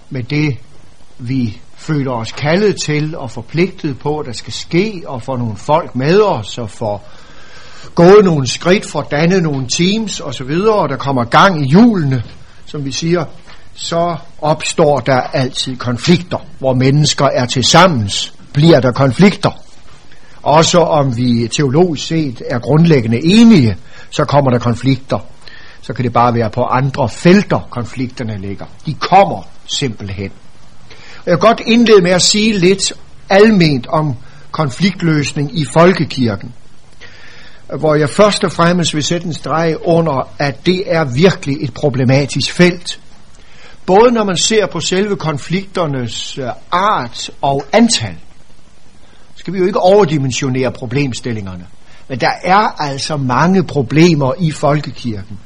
med det, vi føler os kaldet til og forpligtet på, at der skal ske, og få nogle folk med os, og få gået nogle skridt, for danne nogle teams osv., og der kommer gang i hjulene, som vi siger, så opstår der altid konflikter. Hvor mennesker er til sammens, bliver der konflikter. Også om vi teologisk set er grundlæggende enige, så kommer der konflikter. Så kan det bare være på andre felter, konflikterne ligger. De kommer simpelthen. Jeg vil godt indlede med at sige lidt alment om konfliktløsning i folkekirken. Hvor jeg først og fremmest vil sætte en streg under, at det er virkelig et problematisk felt. Både når man ser på selve konflikternes øh, art og antal, skal vi jo ikke overdimensionere problemstillingerne. Men der er altså mange problemer i folkekirken,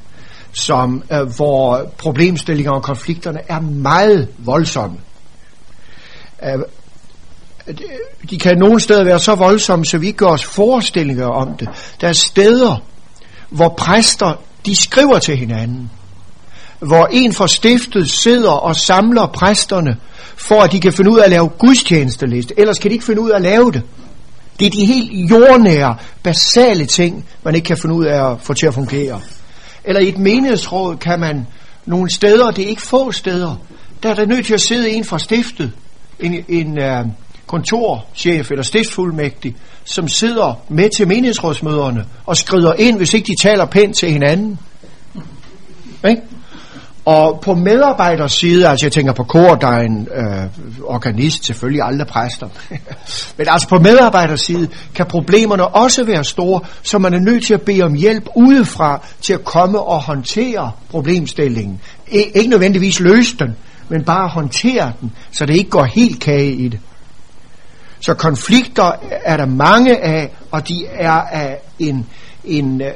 som, øh, hvor problemstillinger og konflikterne er meget voldsomme. Øh, de kan nogle steder være så voldsomme, så vi ikke gør os forestillinger om det. Der er steder, hvor præster, de skriver til hinanden hvor en for stiftet sidder og samler præsterne, for at de kan finde ud af at lave gudstjenesteliste. Ellers kan de ikke finde ud af at lave det. Det er de helt jordnære, basale ting, man ikke kan finde ud af at få til at fungere. Eller i et menighedsråd kan man nogle steder, det er ikke få steder, der er der nødt til at sidde en fra stiftet, en, en uh, kontorchef eller stiftsfuldmægtig, som sidder med til menighedsrådsmøderne og skrider ind, hvis ikke de taler pænt til hinanden. Ikke? Og på medarbejderside, altså jeg tænker på kordegn, øh, organist, selvfølgelig aldrig præster, men altså på medarbejderside kan problemerne også være store, så man er nødt til at bede om hjælp udefra til at komme og håndtere problemstillingen. I, ikke nødvendigvis løse den, men bare håndtere den, så det ikke går helt kage i det. Så konflikter er der mange af, og de er af en, en øh,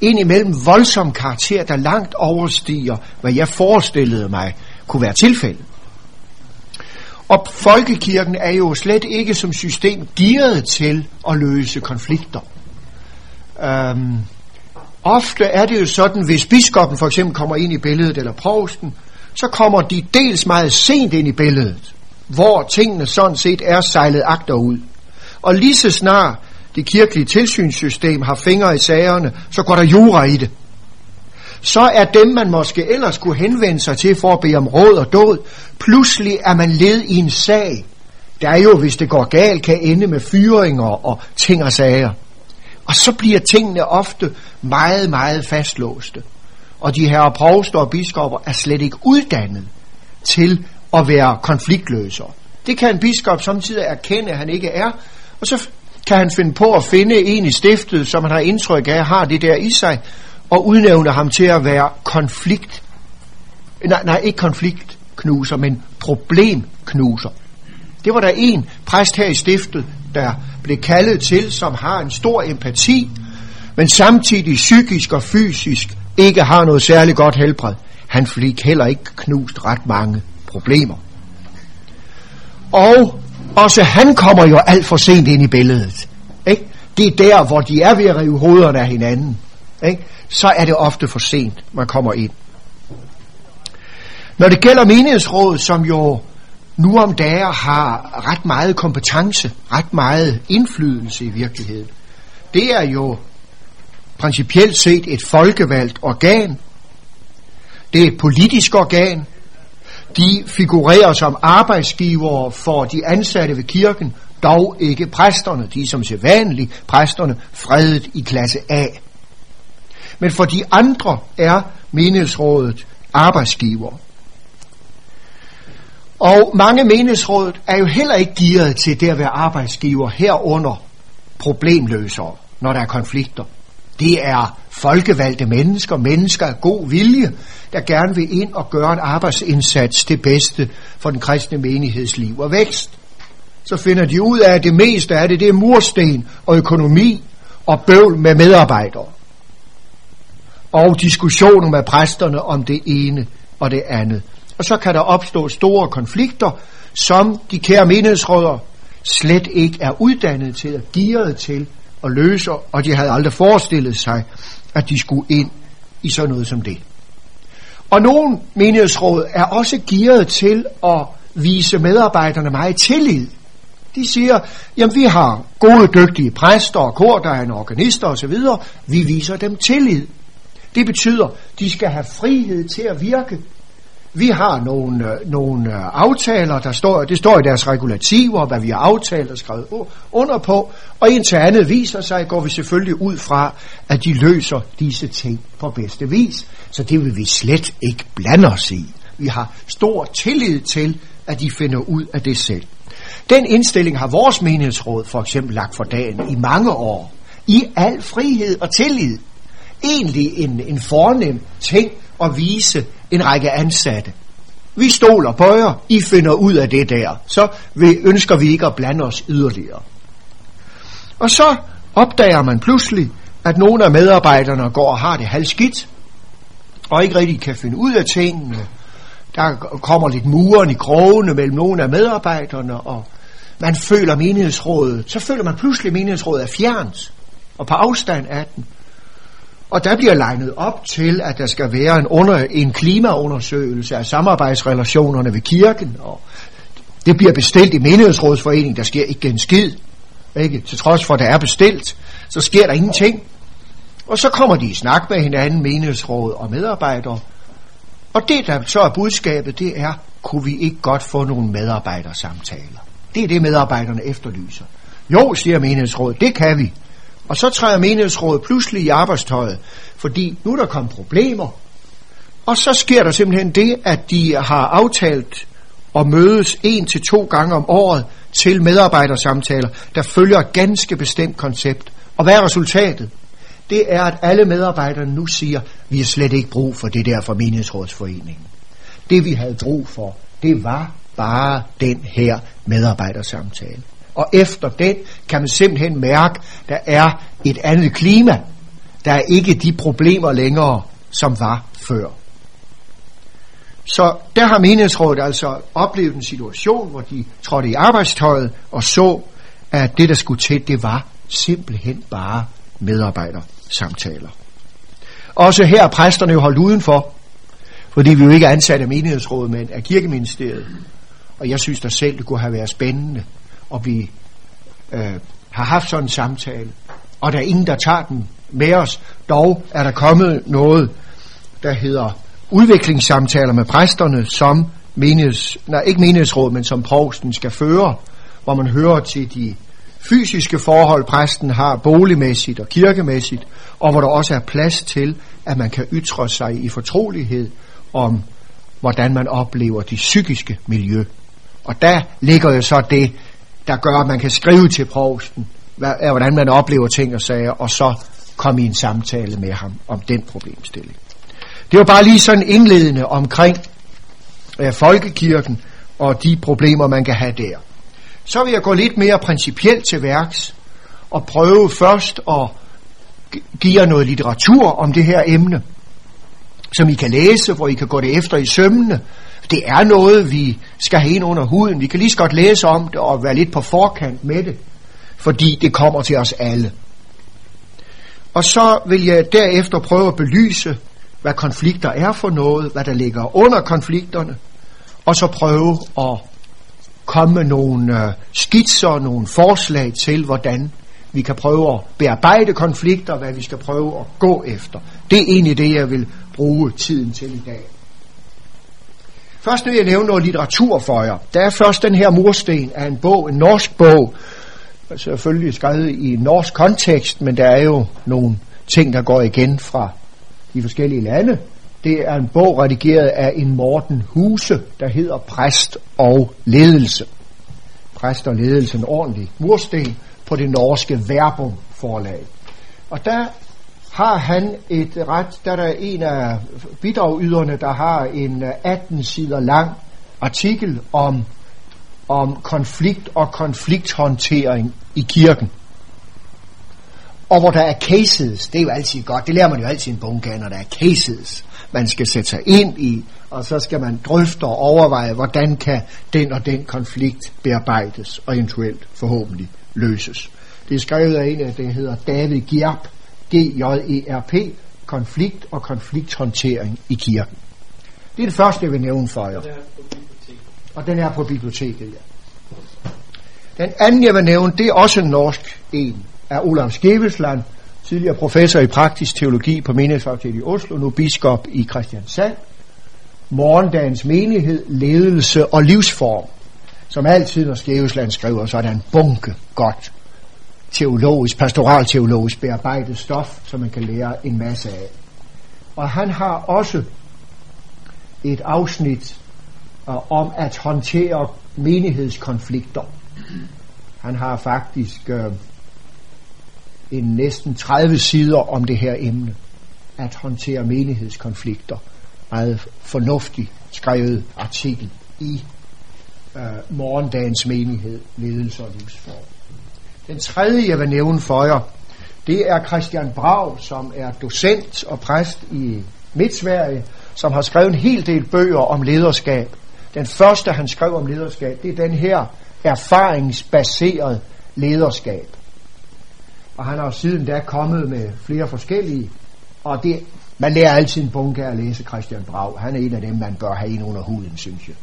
indimellem voldsom karakter, der langt overstiger, hvad jeg forestillede mig kunne være tilfældet. Og folkekirken er jo slet ikke som system gearet til at løse konflikter. Øhm, ofte er det jo sådan, hvis biskoppen for eksempel kommer ind i billedet, eller provsten, så kommer de dels meget sent ind i billedet, hvor tingene sådan set er sejlet agterud. Og lige så snart det kirkelige tilsynssystem har fingre i sagerne, så går der jura i det. så er dem, man måske ellers kunne henvende sig til for at bede om råd og død, pludselig er man led i en sag, der er jo, hvis det går galt, kan ende med fyringer og ting og sager. Og så bliver tingene ofte meget, meget fastlåste. Og de her provster og biskopper er slet ikke uddannet til at være konfliktløsere. Det kan en biskop samtidig erkende, at han ikke er, og så kan han finde på at finde en i stiftet, som han har indtryk af, har det der i sig, og udnævne ham til at være konflikt, nej, nej ikke konfliktknuser, men problemknuser. Det var der en præst her i stiftet, der blev kaldet til, som har en stor empati, men samtidig psykisk og fysisk ikke har noget særligt godt helbred. Han fik heller ikke knust ret mange problemer. Og også han kommer jo alt for sent ind i billedet. Ikke? Det er der, hvor de er ved at rive hovederne af hinanden. Ikke? Så er det ofte for sent, man kommer ind. Når det gælder menighedsrådet, som jo nu om dage har ret meget kompetence, ret meget indflydelse i virkeligheden. Det er jo principielt set et folkevalgt organ. Det er et politisk organ. De figurerer som arbejdsgivere for de ansatte ved kirken, dog ikke præsterne. De er som sædvanligt præsterne fredet i klasse A. Men for de andre er menighedsrådet arbejdsgiver. Og mange menighedsråd er jo heller ikke gearet til det at være arbejdsgiver herunder problemløsere, når der er konflikter. Det er folkevalgte mennesker, mennesker af god vilje, der gerne vil ind og gøre en arbejdsindsats til bedste for den kristne menighedsliv og vækst. Så finder de ud af, at det meste af det, det er mursten og økonomi og bøvl med medarbejdere. Og diskussioner med præsterne om det ene og det andet. Og så kan der opstå store konflikter, som de kære menighedsråder slet ikke er uddannet til at gearet til at løse, og de havde aldrig forestillet sig, at de skulle ind i sådan noget som det. Og nogle menighedsråd er også gearet til at vise medarbejderne meget tillid. De siger, jamen vi har gode, dygtige præster og kor, der er en organister osv. Vi viser dem tillid. Det betyder, de skal have frihed til at virke vi har nogle, øh, nogle øh, aftaler, der står, det står i deres regulativer, hvad vi har aftalt og skrevet under på, og indtil andet viser sig, går vi selvfølgelig ud fra, at de løser disse ting på bedste vis. Så det vil vi slet ikke blande os i. Vi har stor tillid til, at de finder ud af det selv. Den indstilling har vores menighedsråd for eksempel lagt for dagen i mange år. I al frihed og tillid. Egentlig en, en fornem ting at vise en række ansatte. Vi stoler på jer, I finder ud af det der. Så vi, ønsker vi ikke at blande os yderligere. Og så opdager man pludselig, at nogle af medarbejderne går og har det halvskidt, og ikke rigtig kan finde ud af tingene. Der kommer lidt muren i krogene mellem nogle af medarbejderne, og man føler menighedsrådet. Så føler man pludselig, at menighedsrådet er fjernt, og på afstand af den. Og der bliver legnet op til, at der skal være en, under, en klimaundersøgelse af samarbejdsrelationerne ved kirken, og det bliver bestilt i menighedsrådsforeningen, der sker ikke en skid, ikke? til trods for, at det er bestilt, så sker der ingenting. Og så kommer de i snak med hinanden, menighedsråd og medarbejdere, og det, der så er budskabet, det er, kunne vi ikke godt få nogle medarbejdersamtaler? Det er det, medarbejderne efterlyser. Jo, siger menighedsrådet, det kan vi. Og så træder menighedsrådet pludselig i arbejdstøjet, fordi nu er der kommet problemer. Og så sker der simpelthen det, at de har aftalt at mødes en til to gange om året til medarbejdersamtaler, der følger et ganske bestemt koncept. Og hvad er resultatet? Det er, at alle medarbejderne nu siger, vi har slet ikke brug for det der for menighedsrådsforeningen. Det vi havde brug for, det var bare den her medarbejdersamtale og efter den kan man simpelthen mærke, der er et andet klima. Der er ikke de problemer længere, som var før. Så der har menighedsrådet altså oplevet en situation, hvor de trådte i arbejdstøjet og så, at det, der skulle til, det var simpelthen bare medarbejdersamtaler. Også her er præsterne jo holdt udenfor, fordi vi jo ikke er ansat af menighedsrådet, men af kirkeministeriet. Og jeg synes da selv, det kunne have været spændende og vi øh, har haft sådan en samtale, og der er ingen, der tager den med os. Dog er der kommet noget der hedder udviklingssamtaler med præsterne, som menigheds, nej, ikke menighedsråd, men som provsten skal føre, hvor man hører til de fysiske forhold, præsten har boligmæssigt og kirkemæssigt, og hvor der også er plads til, at man kan ytre sig i fortrolighed om, hvordan man oplever det psykiske miljø. Og der ligger jo så det, der gør, at man kan skrive til provsten, hvordan man oplever ting og sager, og så komme i en samtale med ham om den problemstilling. Det var bare lige sådan indledende omkring øh, folkekirken og de problemer, man kan have der. Så vil jeg gå lidt mere principielt til værks og prøve først at give jer noget litteratur om det her emne, som I kan læse, hvor I kan gå det efter i sømmene. Det er noget, vi skal have ind under huden. Vi kan lige så godt læse om det og være lidt på forkant med det, fordi det kommer til os alle. Og så vil jeg derefter prøve at belyse, hvad konflikter er for noget, hvad der ligger under konflikterne, og så prøve at komme med nogle øh, skitser, nogle forslag til, hvordan vi kan prøve at bearbejde konflikter, hvad vi skal prøve at gå efter. Det er egentlig det, jeg vil bruge tiden til i dag. Først vil jeg nævne noget litteratur for jer. Der er først den her mursten af en bog, en norsk bog, selvfølgelig skrevet i en norsk kontekst, men der er jo nogle ting, der går igen fra de forskellige lande. Det er en bog redigeret af en Morten Huse, der hedder Præst og Ledelse. Præst og Ledelse, en ordentlig mursten på det norske Verbum forlag. Og der har han et ret, der er en af bidragyderne, der har en øh, 18 sider lang artikel om, om konflikt og konflikthåndtering i kirken. Og hvor der er cases, det er jo altid godt, det lærer man jo altid i en bunke, når der er cases, man skal sætte sig ind i, og så skal man drøfte og overveje, hvordan kan den og den konflikt bearbejdes, og eventuelt forhåbentlig løses. Det er skrevet af en af, det hedder David Gjerp, G-J-E-R-P, konflikt og konflikthåndtering i kirken. Det er det første, jeg vil nævne for jer. Og den er på biblioteket, ja. Den anden, jeg vil nævne, det er også en norsk en af Olav Skevesland, tidligere professor i praktisk teologi på menighedsfakultetet i Oslo, nu biskop i Kristiansand. Morgendagens menighed, ledelse og livsform. Som altid, når Skevesland skriver, så er der en bunke godt teologisk, pastoralteologisk bearbejdet stof, som man kan lære en masse af. Og han har også et afsnit uh, om at håndtere menighedskonflikter. Han har faktisk uh, en næsten 30 sider om det her emne, at håndtere menighedskonflikter. Meget fornuftig skrevet artikel i uh, morgendagens menighed, ledelse og livsform. Den tredje, jeg vil nævne for jer, det er Christian Brav, som er docent og præst i Midtsverige, som har skrevet en hel del bøger om lederskab. Den første, han skrev om lederskab, det er den her erfaringsbaseret lederskab. Og han har siden da kommet med flere forskellige, og det, man lærer altid en bunke at læse Christian Brav. Han er en af dem, man bør have ind under huden, synes jeg.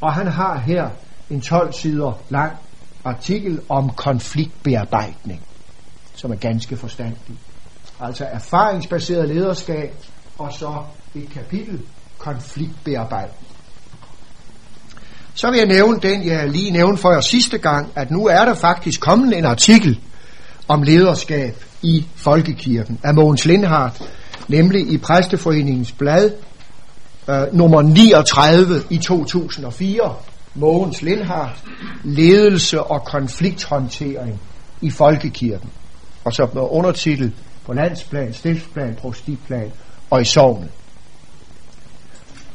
Og han har her en 12 sider lang artikel om konfliktbearbejdning, som er ganske forstandig. Altså erfaringsbaseret lederskab, og så et kapitel konfliktbearbejdning. Så vil jeg nævne den, jeg lige nævnte for jer sidste gang, at nu er der faktisk kommet en artikel om lederskab i Folkekirken af Mogens Lindhardt, nemlig i Præsteforeningens blad øh, nummer 39 i 2004, Mogens Lindhardt, ledelse og konflikthåndtering i folkekirken. Og så med undertitel på landsplan, stiftsplan, prostiplan og i sovnet.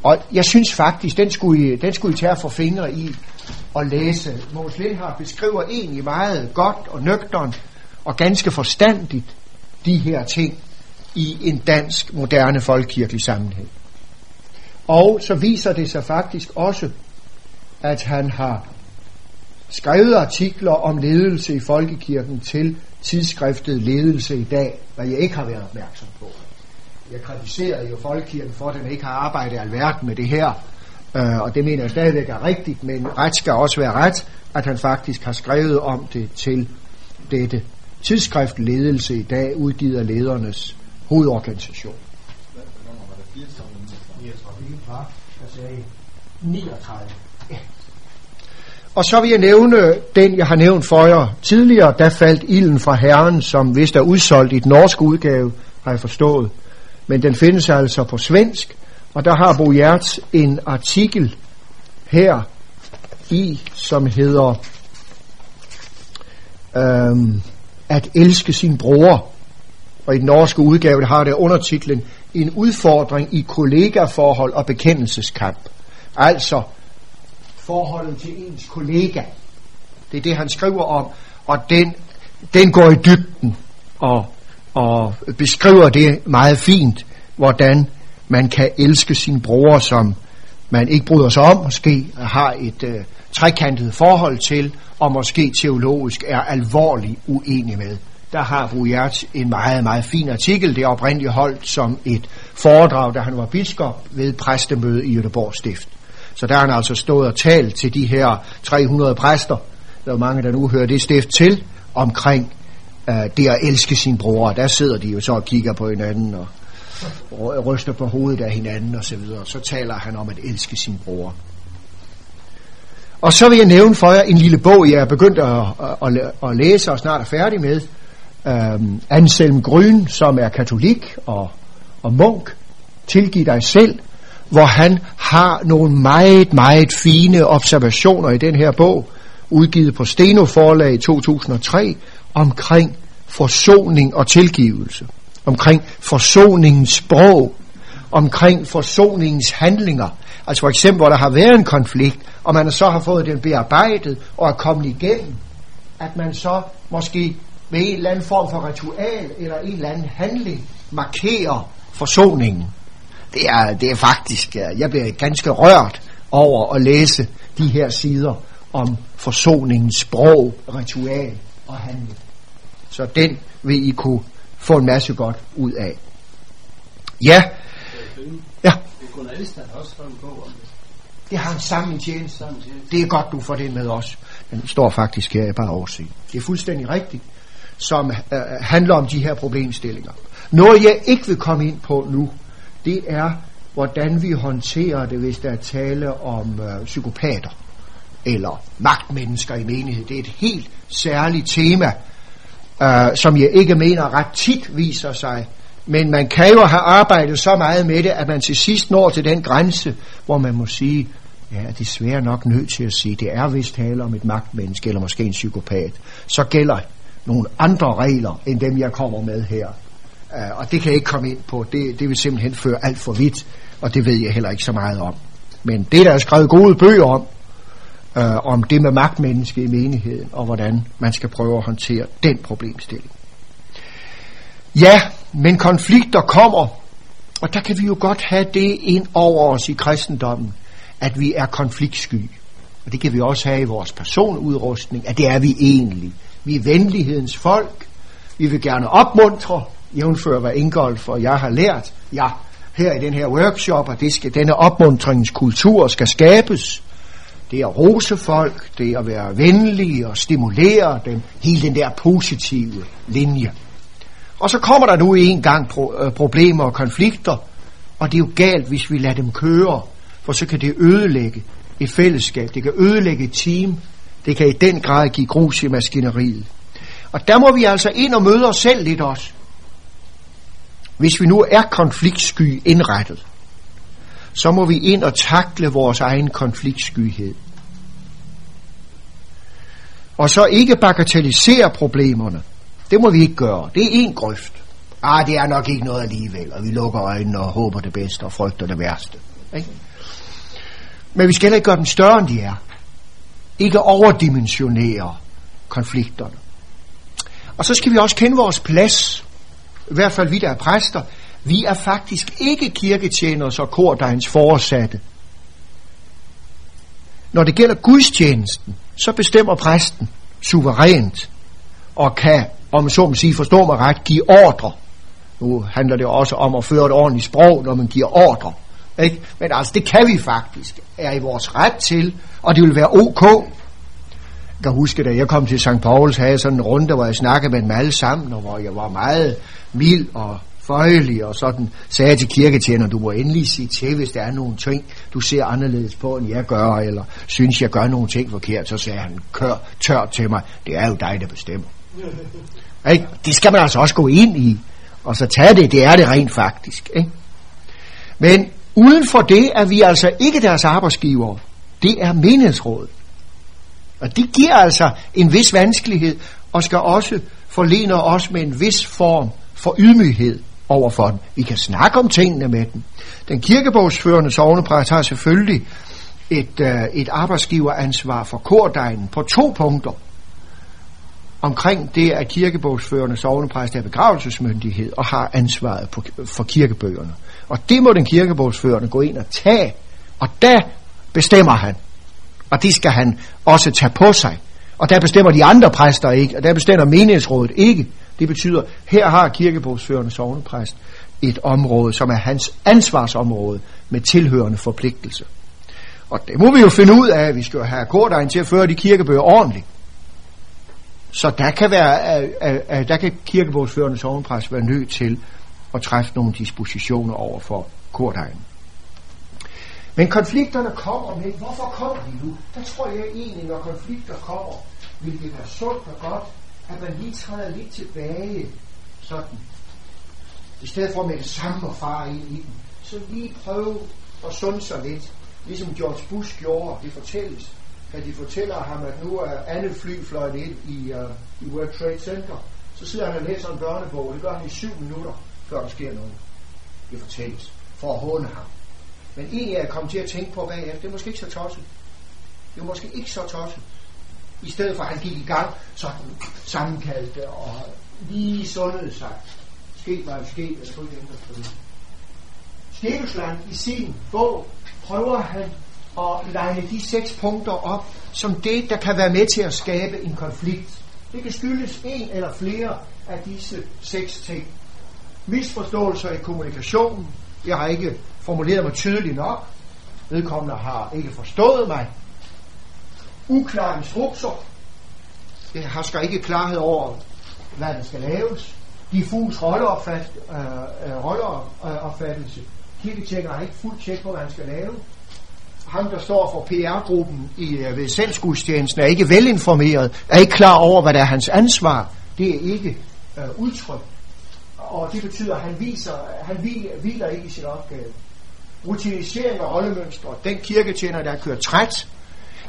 Og jeg synes faktisk, den skulle I, den skulle I tage for fingre i og læse. Mogens Lindhardt beskriver egentlig meget godt og nøgternt og ganske forstandigt de her ting i en dansk moderne folkekirkelig sammenhæng. Og så viser det sig faktisk også, at han har skrevet artikler om ledelse i folkekirken til tidsskriftet Ledelse i dag, hvad jeg ikke har været opmærksom på. Jeg kritiserede jo folkekirken for, at den ikke har arbejdet alverden med det her, øh, og det mener jeg stadigvæk er rigtigt, men ret skal også være ret, at han faktisk har skrevet om det til dette tidsskrift Ledelse i dag, udgivet af ledernes hovedorganisation. var, jeg sagde 39. Og så vil jeg nævne den, jeg har nævnt for jer tidligere. Der faldt ilden fra Herren, som vist er udsolgt i den norske udgave, har jeg forstået. Men den findes altså på svensk, og der har Bo Hjerts en artikel her i, som hedder øhm, At elske sin bror. Og i den norske udgave der har det undertitlen En udfordring i kollegaforhold og bekendelseskamp. Altså forholdet til ens kollega. Det er det, han skriver om, og den, den går i dybden og, og beskriver det meget fint, hvordan man kan elske sin bror, som man ikke bryder sig om, måske har et øh, trekantet forhold til, og måske teologisk er alvorligt uenig med. Der har Brujert en meget, meget fin artikel. Det er oprindeligt holdt som et foredrag, da han var biskop ved præstemøde i Göteborg Stift. Så der har han altså stået og talt til de her 300 præster, der er mange, der nu hører det stift til, omkring øh, det at elske sin bror. Der sidder de jo så og kigger på hinanden og, ryster på hovedet af hinanden og så videre. Så taler han om at elske sin bror. Og så vil jeg nævne for jer en lille bog, jeg er begyndt at, at, at, læse og snart er færdig med. Um, Anselm Grøn, som er katolik og, og munk. Tilgiv dig selv hvor han har nogle meget, meget fine observationer i den her bog, udgivet på Steno Forlag i 2003, omkring forsoning og tilgivelse, omkring forsoningens sprog, omkring forsoningens handlinger. Altså for eksempel, hvor der har været en konflikt, og man så har fået den bearbejdet og er kommet igennem, at man så måske ved en eller anden form for ritual eller en eller anden handling markerer forsoningen det er, det er faktisk, øh, jeg bliver ganske rørt over at læse de her sider om forsoningens sprog, ritual og handling. Så den vil I kunne få en masse godt ud af. Ja. Ja. Det har en sammen tjeneste. Det er godt, du får det med os. Den står faktisk her bare oversigt. Det er fuldstændig rigtigt, som øh, handler om de her problemstillinger. Noget jeg ikke vil komme ind på nu, det er, hvordan vi håndterer det, hvis der er tale om øh, psykopater eller magtmennesker i menighed. Det er et helt særligt tema, øh, som jeg ikke mener ret tit viser sig. Men man kan jo have arbejdet så meget med det, at man til sidst når til den grænse, hvor man må sige, ja, det er desværre nok nødt til at sige, det er vist tale om et magtmenneske, eller måske en psykopat. Så gælder nogle andre regler, end dem jeg kommer med her. Øh, og det kan jeg ikke komme ind på. Det, det vil simpelthen føre alt for vidt, og det ved jeg heller ikke så meget om. Men det, der er skrevet gode bøger om, øh, om det med magtmenneske i menigheden, og hvordan man skal prøve at håndtere den problemstilling. Ja, men konflikter kommer, og der kan vi jo godt have det ind over os i kristendommen, at vi er konfliktsky. Og det kan vi også have i vores personudrustning, at det er vi egentlig. Vi er venlighedens folk. Vi vil gerne opmuntre, jævnfører hvad Ingolf og jeg har lært, ja, her i den her workshop, at det skal, denne opmuntringskultur skal skabes. Det er at rose folk, det er at være venlige og stimulere dem, hele den der positive linje. Og så kommer der nu en gang pro- øh, problemer og konflikter, og det er jo galt, hvis vi lader dem køre, for så kan det ødelægge et fællesskab, det kan ødelægge et team, det kan i den grad give grus i maskineriet. Og der må vi altså ind og møde os selv lidt også. Hvis vi nu er konfliktsky indrettet, så må vi ind og takle vores egen konfliktskyhed. Og så ikke bagatellisere problemerne. Det må vi ikke gøre. Det er en grøft. Ah, det er nok ikke noget alligevel, og vi lukker øjnene og håber det bedste og frygter det værste. Ikke? Men vi skal ikke gøre dem større, end de er. Ikke overdimensionere konflikterne. Og så skal vi også kende vores plads i hvert fald vi der er præster, vi er faktisk ikke kirketjenere og kordegns foresatte. Når det gælder gudstjenesten, så bestemmer præsten suverænt og kan, om så må sige, forstå mig ret, give ordre. Nu handler det også om at føre et ordentligt sprog, når man giver ordre. Ikke? Men altså, det kan vi faktisk, er i vores ret til, og det vil være ok. Kan huske, da jeg kom til St. Pauls, havde jeg sådan en runde, hvor jeg snakkede med dem alle sammen, og hvor jeg var meget mild og føjelig, og sådan sagde jeg til kirketjener, du må endelig sige til, hvis der er nogle ting, du ser anderledes på, end jeg gør, eller synes, jeg gør nogle ting forkert, så sagde han kør tørt til mig, det er jo dig, der bestemmer. Ikke? Det skal man altså også gå ind i, og så tage det, det er det rent faktisk. Ikke? Men uden for det er vi altså ikke deres arbejdsgiver. Det er menighedsrådet. Og det giver altså en vis vanskelighed, og skal også forlene os med en vis form for ydmyghed overfor den. Vi kan snakke om tingene med den. Den kirkebogsførende sovnepræst har selvfølgelig et, øh, et arbejdsgiveransvar for kordegnen på to punkter. Omkring det, at kirkebogsførende sovnepræst er begravelsesmyndighed og har ansvaret på, for kirkebøgerne. Og det må den kirkebogsførende gå ind og tage, og der bestemmer han. Og det skal han også tage på sig. Og der bestemmer de andre præster ikke, og der bestemmer menighedsrådet ikke. Det betyder, her har kirkebogsførende sovnepræst et område, som er hans ansvarsområde med tilhørende forpligtelse. Og det må vi jo finde ud af, at vi skal have kordegn til at føre de kirkebøger ordentligt. Så der kan, være, øh, øh, øh, der kan kirkebogsførende sovnepræst være nødt til at træffe nogle dispositioner over for kordegnen. Men konflikterne kommer med, hvorfor kommer de nu? Der tror jeg egentlig, når konflikter kommer, vil det være sundt og godt, at man lige træder lidt tilbage, sådan. I stedet for med det samme og fare ind i den, så lige prøve at sunde sig lidt. Ligesom George Bush gjorde, det fortælles, at de fortæller ham, at nu er andet fly fløjet ind i, uh, i World Trade Center. Så sidder han og læser en børnebog, og det gør han i syv minutter, før der sker noget. Det fortælles, for at håne ham. Men en er jeg kom til at tænke på bagefter, det er måske ikke så tosset. Det er måske ikke så tosset. I stedet for at han gik i gang, så sammenkaldte og lige sundede sig. Sket var det sket, jeg skulle ikke ændre på det. Stevensland i sin bog prøver han at lege de seks punkter op, som det, der kan være med til at skabe en konflikt. Det kan skyldes en eller flere af disse seks ting. Misforståelser i kommunikationen. Jeg har ikke formuleret mig tydeligt nok. Vedkommende har ikke forstået mig. Uklare instrukser. Jeg har skal ikke klarhed over, hvad der skal laves. Diffus rolleopfat, øh, øh, rolleopfattelse. Kirketjekker har ikke fuldt tjek på, hvad han skal lave. Ham, der står for PR-gruppen i øh, ved selvskudsstjenesten, er ikke velinformeret, er ikke klar over, hvad der er hans ansvar. Det er ikke øh, udtrykt. Og det betyder, at han, viser, han hviler ikke i sin opgave rutinisering af rollemønstre. Den kirketjener, der har kørt træt,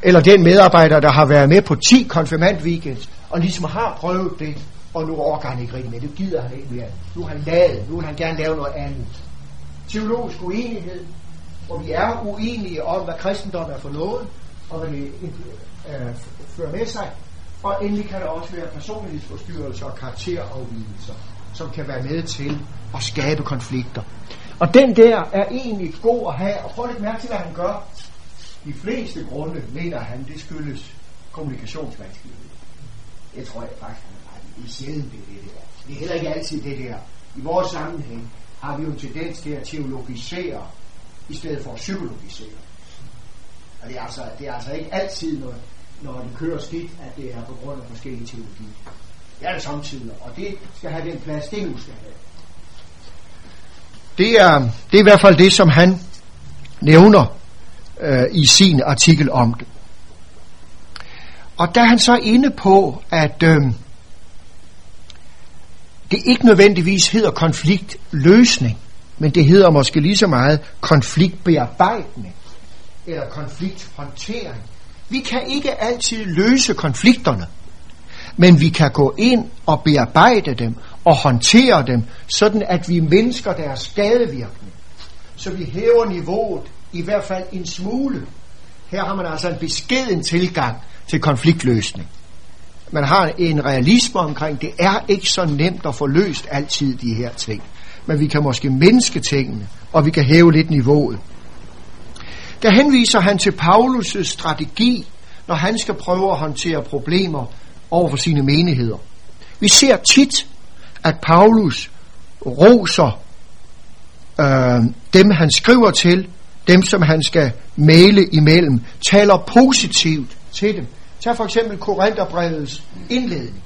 eller den medarbejder, der har været med på 10 konfirmandweekends, og ligesom har prøvet det, og nu overgår han ikke rigtig med. Det gider han ikke mere. Nu har han lavet. Nu vil han gerne lave noget andet. Teologisk uenighed, hvor vi er uenige om, hvad kristendom er for noget, og hvad det øh, fører med sig. Og endelig kan der også være personlighedsforstyrrelser og karakterafvielser, som kan være med til at skabe konflikter. Og den der er egentlig god at have, og prøv lidt mærke til, hvad han gør. De fleste grunde, mener han, det skyldes kommunikationsvanskelighed. Det tror jeg faktisk, han er ret Det er sjældent det, det der. Det er heller ikke altid det der. I vores sammenhæng har vi jo en tendens til at teologisere, i stedet for at psykologisere. Og det er altså, det er altså ikke altid, når, når det kører skidt, at det er på grund af forskellige teologier. Det er det samtidig, og det skal have den plads, det nu skal have. Det er, det er i hvert fald det, som han nævner øh, i sin artikel om det. Og der er han så inde på, at øh, det ikke nødvendigvis hedder konfliktløsning, men det hedder måske lige så meget konfliktbearbejdning eller konflikthåndtering. Vi kan ikke altid løse konflikterne, men vi kan gå ind og bearbejde dem og håndterer dem, sådan at vi mindsker deres skadevirkning. Så vi hæver niveauet i hvert fald en smule. Her har man altså en beskeden tilgang til konfliktløsning. Man har en realisme omkring, det er ikke så nemt at få løst altid de her ting. Men vi kan måske mindske tingene, og vi kan hæve lidt niveauet. Der henviser han til Paulus' strategi, når han skal prøve at håndtere problemer over for sine menigheder. Vi ser tit, at Paulus roser øh, dem, han skriver til, dem, som han skal male imellem, taler positivt til dem. Tag for eksempel Korintherbrevets indledning.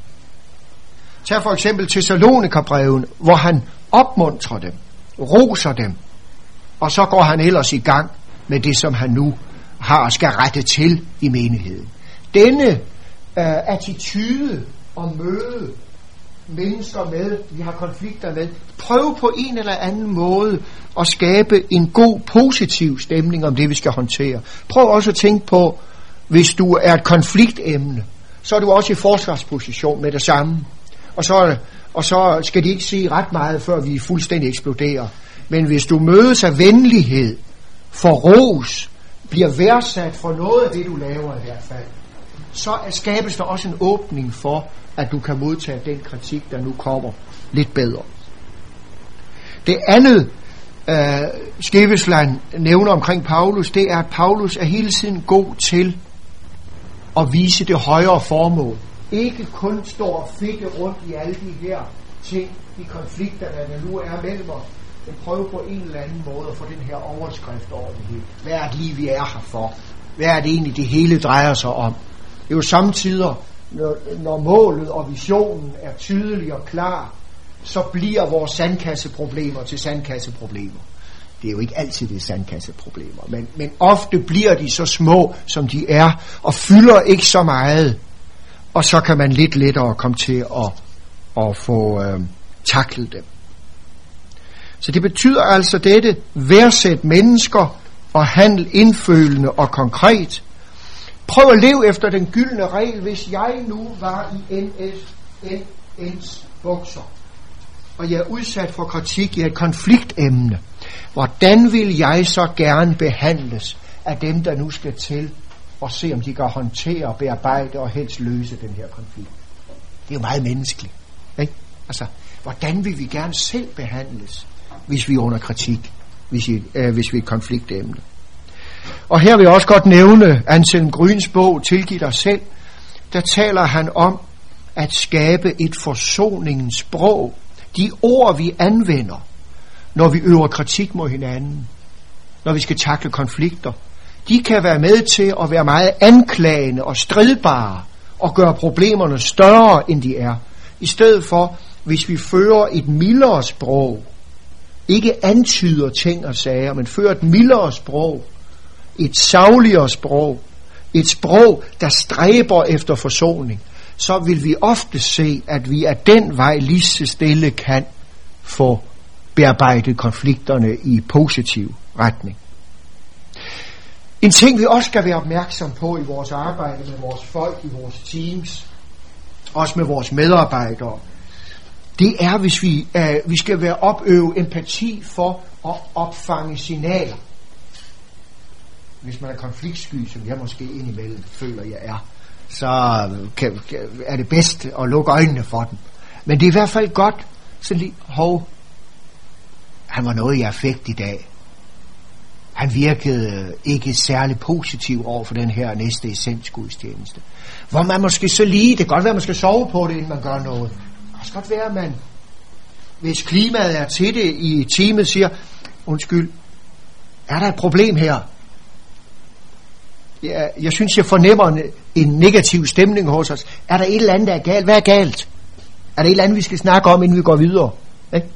Tag for eksempel Thessalonikerbreven, hvor han opmuntrer dem, roser dem, og så går han ellers i gang med det, som han nu har og skal rette til i menigheden. Denne øh, attitude og møde mennesker med, vi har konflikter med, prøv på en eller anden måde at skabe en god, positiv stemning om det, vi skal håndtere. Prøv også at tænke på, hvis du er et konfliktemne, så er du også i forsvarsposition med det samme. Og så, og så skal de ikke sige ret meget, før vi fuldstændig eksploderer. Men hvis du mødes af venlighed, for ros, bliver værdsat for noget af det, du laver i hvert fald, så skabes der også en åbning for, at du kan modtage den kritik, der nu kommer lidt bedre. Det andet, øh, Skevesland nævner omkring Paulus, det er, at Paulus er hele tiden god til at vise det højere formål. Ikke kun stå og fikke rundt i alle de her ting, de konflikter, der nu er mellem os, men prøve på en eller anden måde at få den her overskrift over det hele. Hvad er det lige, vi er her for? Hvad er det egentlig, det hele drejer sig om? Det er jo samtidig, når, når målet og visionen er tydelig og klar, så bliver vores sandkasseproblemer til sandkasseproblemer. Det er jo ikke altid det sandkasseproblemer, men, men ofte bliver de så små, som de er, og fylder ikke så meget. Og så kan man lidt lettere komme til at, at få øh, taklet dem. Så det betyder altså dette, værdsæt mennesker og handle indfølende og konkret. Prøv at leve efter den gyldne regel, hvis jeg nu var i NS, NS bukser, og jeg er udsat for kritik i et konfliktemne, hvordan vil jeg så gerne behandles af dem, der nu skal til og se, om de kan håndtere, bearbejde og helst løse den her konflikt? Det er jo meget menneskeligt. Ikke? Altså, hvordan vil vi gerne selv behandles? hvis vi er under kritik, hvis, vi, øh, hvis vi er et konfliktemne. Og her vil jeg også godt nævne Anselm Gryns bog, Tilgiv dig selv. Der taler han om at skabe et forsoningens sprog. De ord, vi anvender, når vi øver kritik mod hinanden, når vi skal takle konflikter, de kan være med til at være meget anklagende og stridbare og gøre problemerne større, end de er. I stedet for, hvis vi fører et mildere sprog, ikke antyder ting og sager, men fører et mildere sprog, et savligere sprog, et sprog, der stræber efter forsoning, så vil vi ofte se, at vi af den vej lige så stille kan få bearbejdet konflikterne i positiv retning. En ting, vi også skal være opmærksom på i vores arbejde med vores folk, i vores teams, også med vores medarbejdere, det er, hvis vi, øh, vi skal være opøve empati for at opfange signaler. Hvis man er konfliktsky, som jeg måske indimellem føler, jeg er, så kan, er det bedst at lukke øjnene for den. Men det er i hvert fald godt, så lige, hov, han var noget i affekt i dag. Han virkede ikke særlig positiv over for den her næste essensgudstjeneste. Hvor man måske så lige, det kan godt være, at man skal sove på det, inden man gør noget Det også godt være, at man, hvis klimaet er til det i teamet, siger, undskyld, er der et problem her? Jeg, jeg synes, jeg fornemmer en, en negativ stemning hos os. Er der et eller andet, der er galt? Hvad er galt? Er der et eller andet, vi skal snakke om, inden vi går videre? Ikke?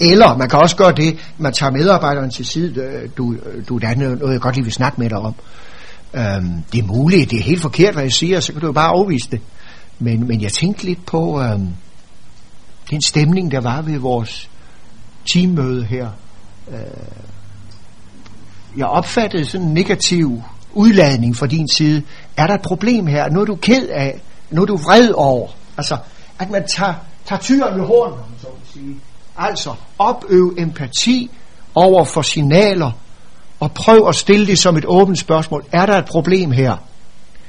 Eller man kan også gøre det, man tager medarbejderen til side, øh, du, øh, du der er noget, jeg godt lige vil snakke med dig om. Øhm, det er muligt, det er helt forkert, hvad jeg siger, så kan du jo bare afvise det. Men, men jeg tænkte lidt på, øhm, den stemning, der var ved vores teammøde her. Øh, jeg opfattede sådan en negativ udladning fra din side. Er der et problem her? Nu er du ked af? Nu er du vred over? Altså, at man tager, tager tyren ved hornen, så at sige. Altså, opøv empati over for signaler, og prøv at stille det som et åbent spørgsmål. Er der et problem her?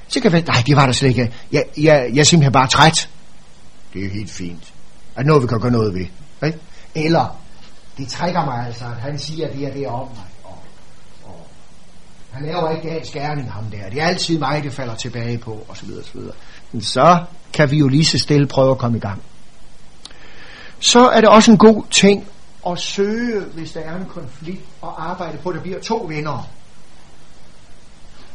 Så kan vi, nej, det var der slet ikke. Jeg, jeg, jeg er simpelthen bare træt. Det er helt fint Er noget vi kan gøre noget ved. Ikke? Eller, det trækker mig altså, at han siger det er det om mig. Han laver ikke dagens skærning, ham der. Det er altid mig, det falder tilbage på, og så videre, og så videre. Men så kan vi jo lige så stille prøve at komme i gang. Så er det også en god ting at søge, hvis der er en konflikt, og arbejde på, at der bliver to vinder.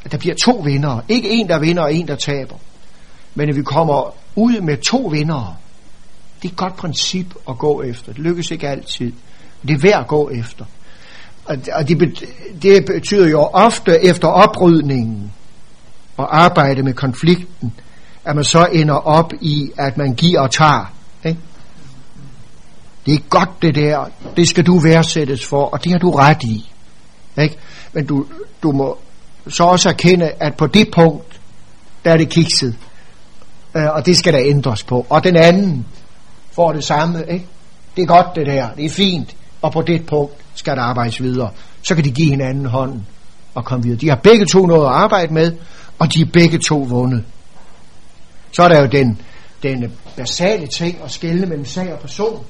At der bliver to vinder. Ikke en, der vinder, og en, der taber. Men at vi kommer ud med to vinder Det er et godt princip at gå efter. Det lykkes ikke altid. Det er værd at gå efter. Og det, det betyder jo ofte efter oprydningen og arbejde med konflikten, at man så ender op i, at man giver og tager. Ikke? Det er godt det der, det skal du værdsættes for, og det har du ret i. Ikke? Men du, du må så også erkende, at på det punkt, der er det kikset, øh, og det skal der ændres på. Og den anden får det samme. Ikke? Det er godt det der, det er fint, og på det punkt skal der arbejdes videre. Så kan de give hinanden hånden og komme videre. De har begge to noget at arbejde med, og de er begge to vundet. Så er der jo den, den basale ting at skelne mellem sag og person.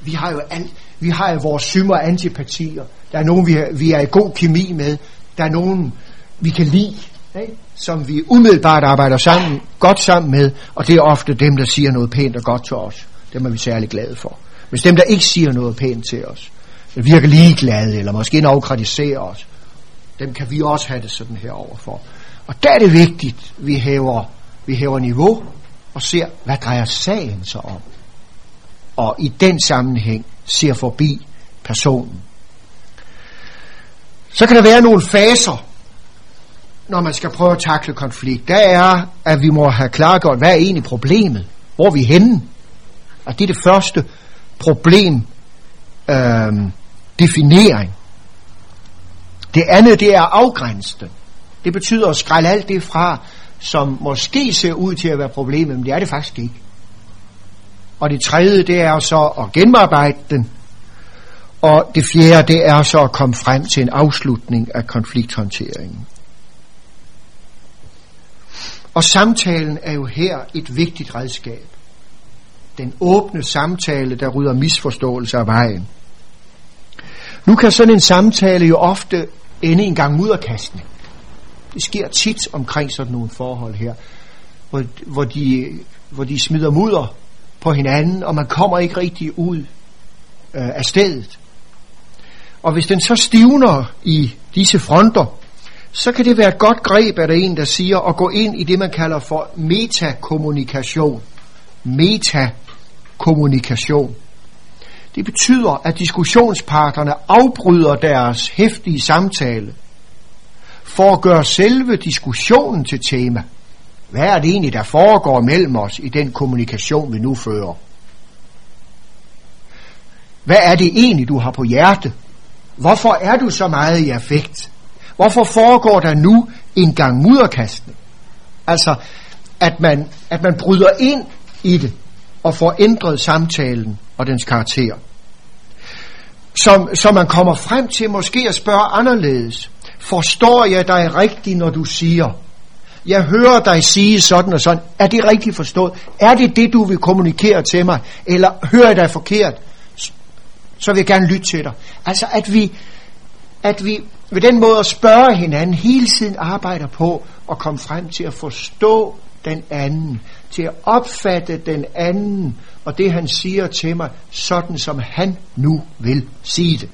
Vi har jo alt, vi har jo vores symer og antipatier. Der er nogen, vi er, vi er i god kemi med. Der er nogen, vi kan lide, ikke? som vi umiddelbart arbejder sammen, godt sammen med, og det er ofte dem, der siger noget pænt og godt til os. Dem er vi særlig glade for. Hvis dem, der ikke siger noget pænt til os, virker ligeglade, eller måske endda kritiserer os, dem kan vi også have det sådan her overfor. Og der er det vigtigt, at vi hæver, vi hæver niveau og ser, hvad drejer sagen sig om. Og i den sammenhæng ser forbi personen. Så kan der være nogle faser, når man skal prøve at takle konflikt. Der er, at vi må have klargjort, hvad er egentlig problemet? Hvor er vi henne? Og det er det første problem, øh, definering. Det andet, det er afgrænset. Det betyder at skrælle alt det fra, som måske ser ud til at være problemet, men det er det faktisk ikke. Og det tredje, det er så at genarbejde den. Og det fjerde, det er så at komme frem til en afslutning af konflikthåndteringen. Og samtalen er jo her et vigtigt redskab. Den åbne samtale, der rydder misforståelser af vejen. Nu kan sådan en samtale jo ofte ende en gang mudderkastning. Det sker tit omkring sådan nogle forhold her, hvor, hvor, de, hvor de smider mudder på hinanden, og man kommer ikke rigtig ud øh, af stedet. Og hvis den så stivner i disse fronter, så kan det være et godt greb at der en, der siger at gå ind i det, man kalder for metakommunikation. Meta kommunikation. Det betyder, at diskussionsparterne afbryder deres hæftige samtale for at gøre selve diskussionen til tema. Hvad er det egentlig, der foregår mellem os i den kommunikation, vi nu fører? Hvad er det egentlig, du har på hjerte? Hvorfor er du så meget i affekt? Hvorfor foregår der nu en gang mudderkastning? Altså, at man, at man bryder ind i det og får ændret samtalen og dens karakter. Som, som man kommer frem til måske at spørge anderledes. Forstår jeg dig rigtigt, når du siger, jeg hører dig sige sådan og sådan. Er det rigtigt forstået? Er det det, du vil kommunikere til mig? Eller hører jeg dig forkert? Så vil jeg gerne lytte til dig. Altså, at vi, at vi ved den måde at spørge hinanden hele tiden arbejder på at komme frem til at forstå den anden, til at opfatte den anden og det han siger til mig, sådan som han nu vil sige det.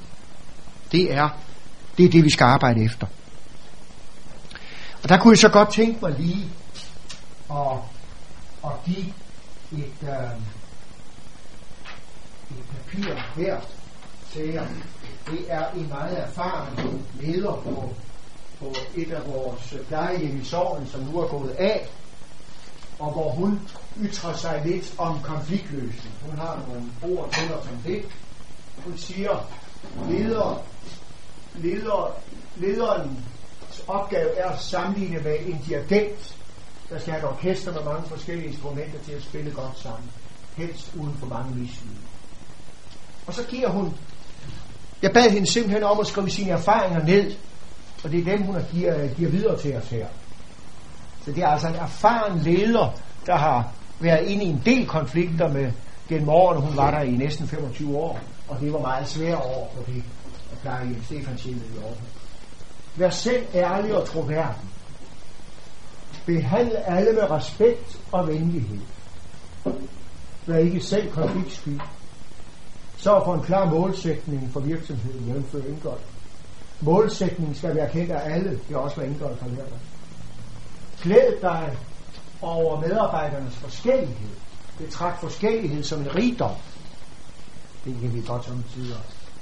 Det er det, er det vi skal arbejde efter. Og der kunne jeg så godt tænke mig lige at, at give et, øh, et papir her til jer. Det er en meget erfaren leder på, på et af vores plejehjem i Sorgen, som nu er gået af, og hvor hun ytrer sig lidt om konfliktløsning. Hun har nogle ord til os om det. Hun siger, leder, leder, lederen opgave er at sammenligne med en dirigent, der skal have et orkester med mange forskellige instrumenter til at spille godt sammen. Helst uden for mange mislyde. Og så giver hun, jeg bad hende simpelthen om at skrive sine erfaringer ned, og det er dem, hun giver, giver videre til os her. Så det er altså en erfaren leder, der har været inde i en del konflikter med gennem årene. Hun var der i næsten 25 år, og det var meget svært over for det at klare i Stefan i Aarhus. Vær selv ærlig og troværdig. Behandl alle med respekt og venlighed. Vær ikke selv konfliktsky. Sørg for en klar målsætning for virksomheden, jævnfør indgået. Målsætningen skal være kendt af alle. Det er også, hvad indgået har lært dig. Glæd dig over medarbejdernes forskellighed. Betragt forskellighed som en rigdom. Det kan vi godt som tider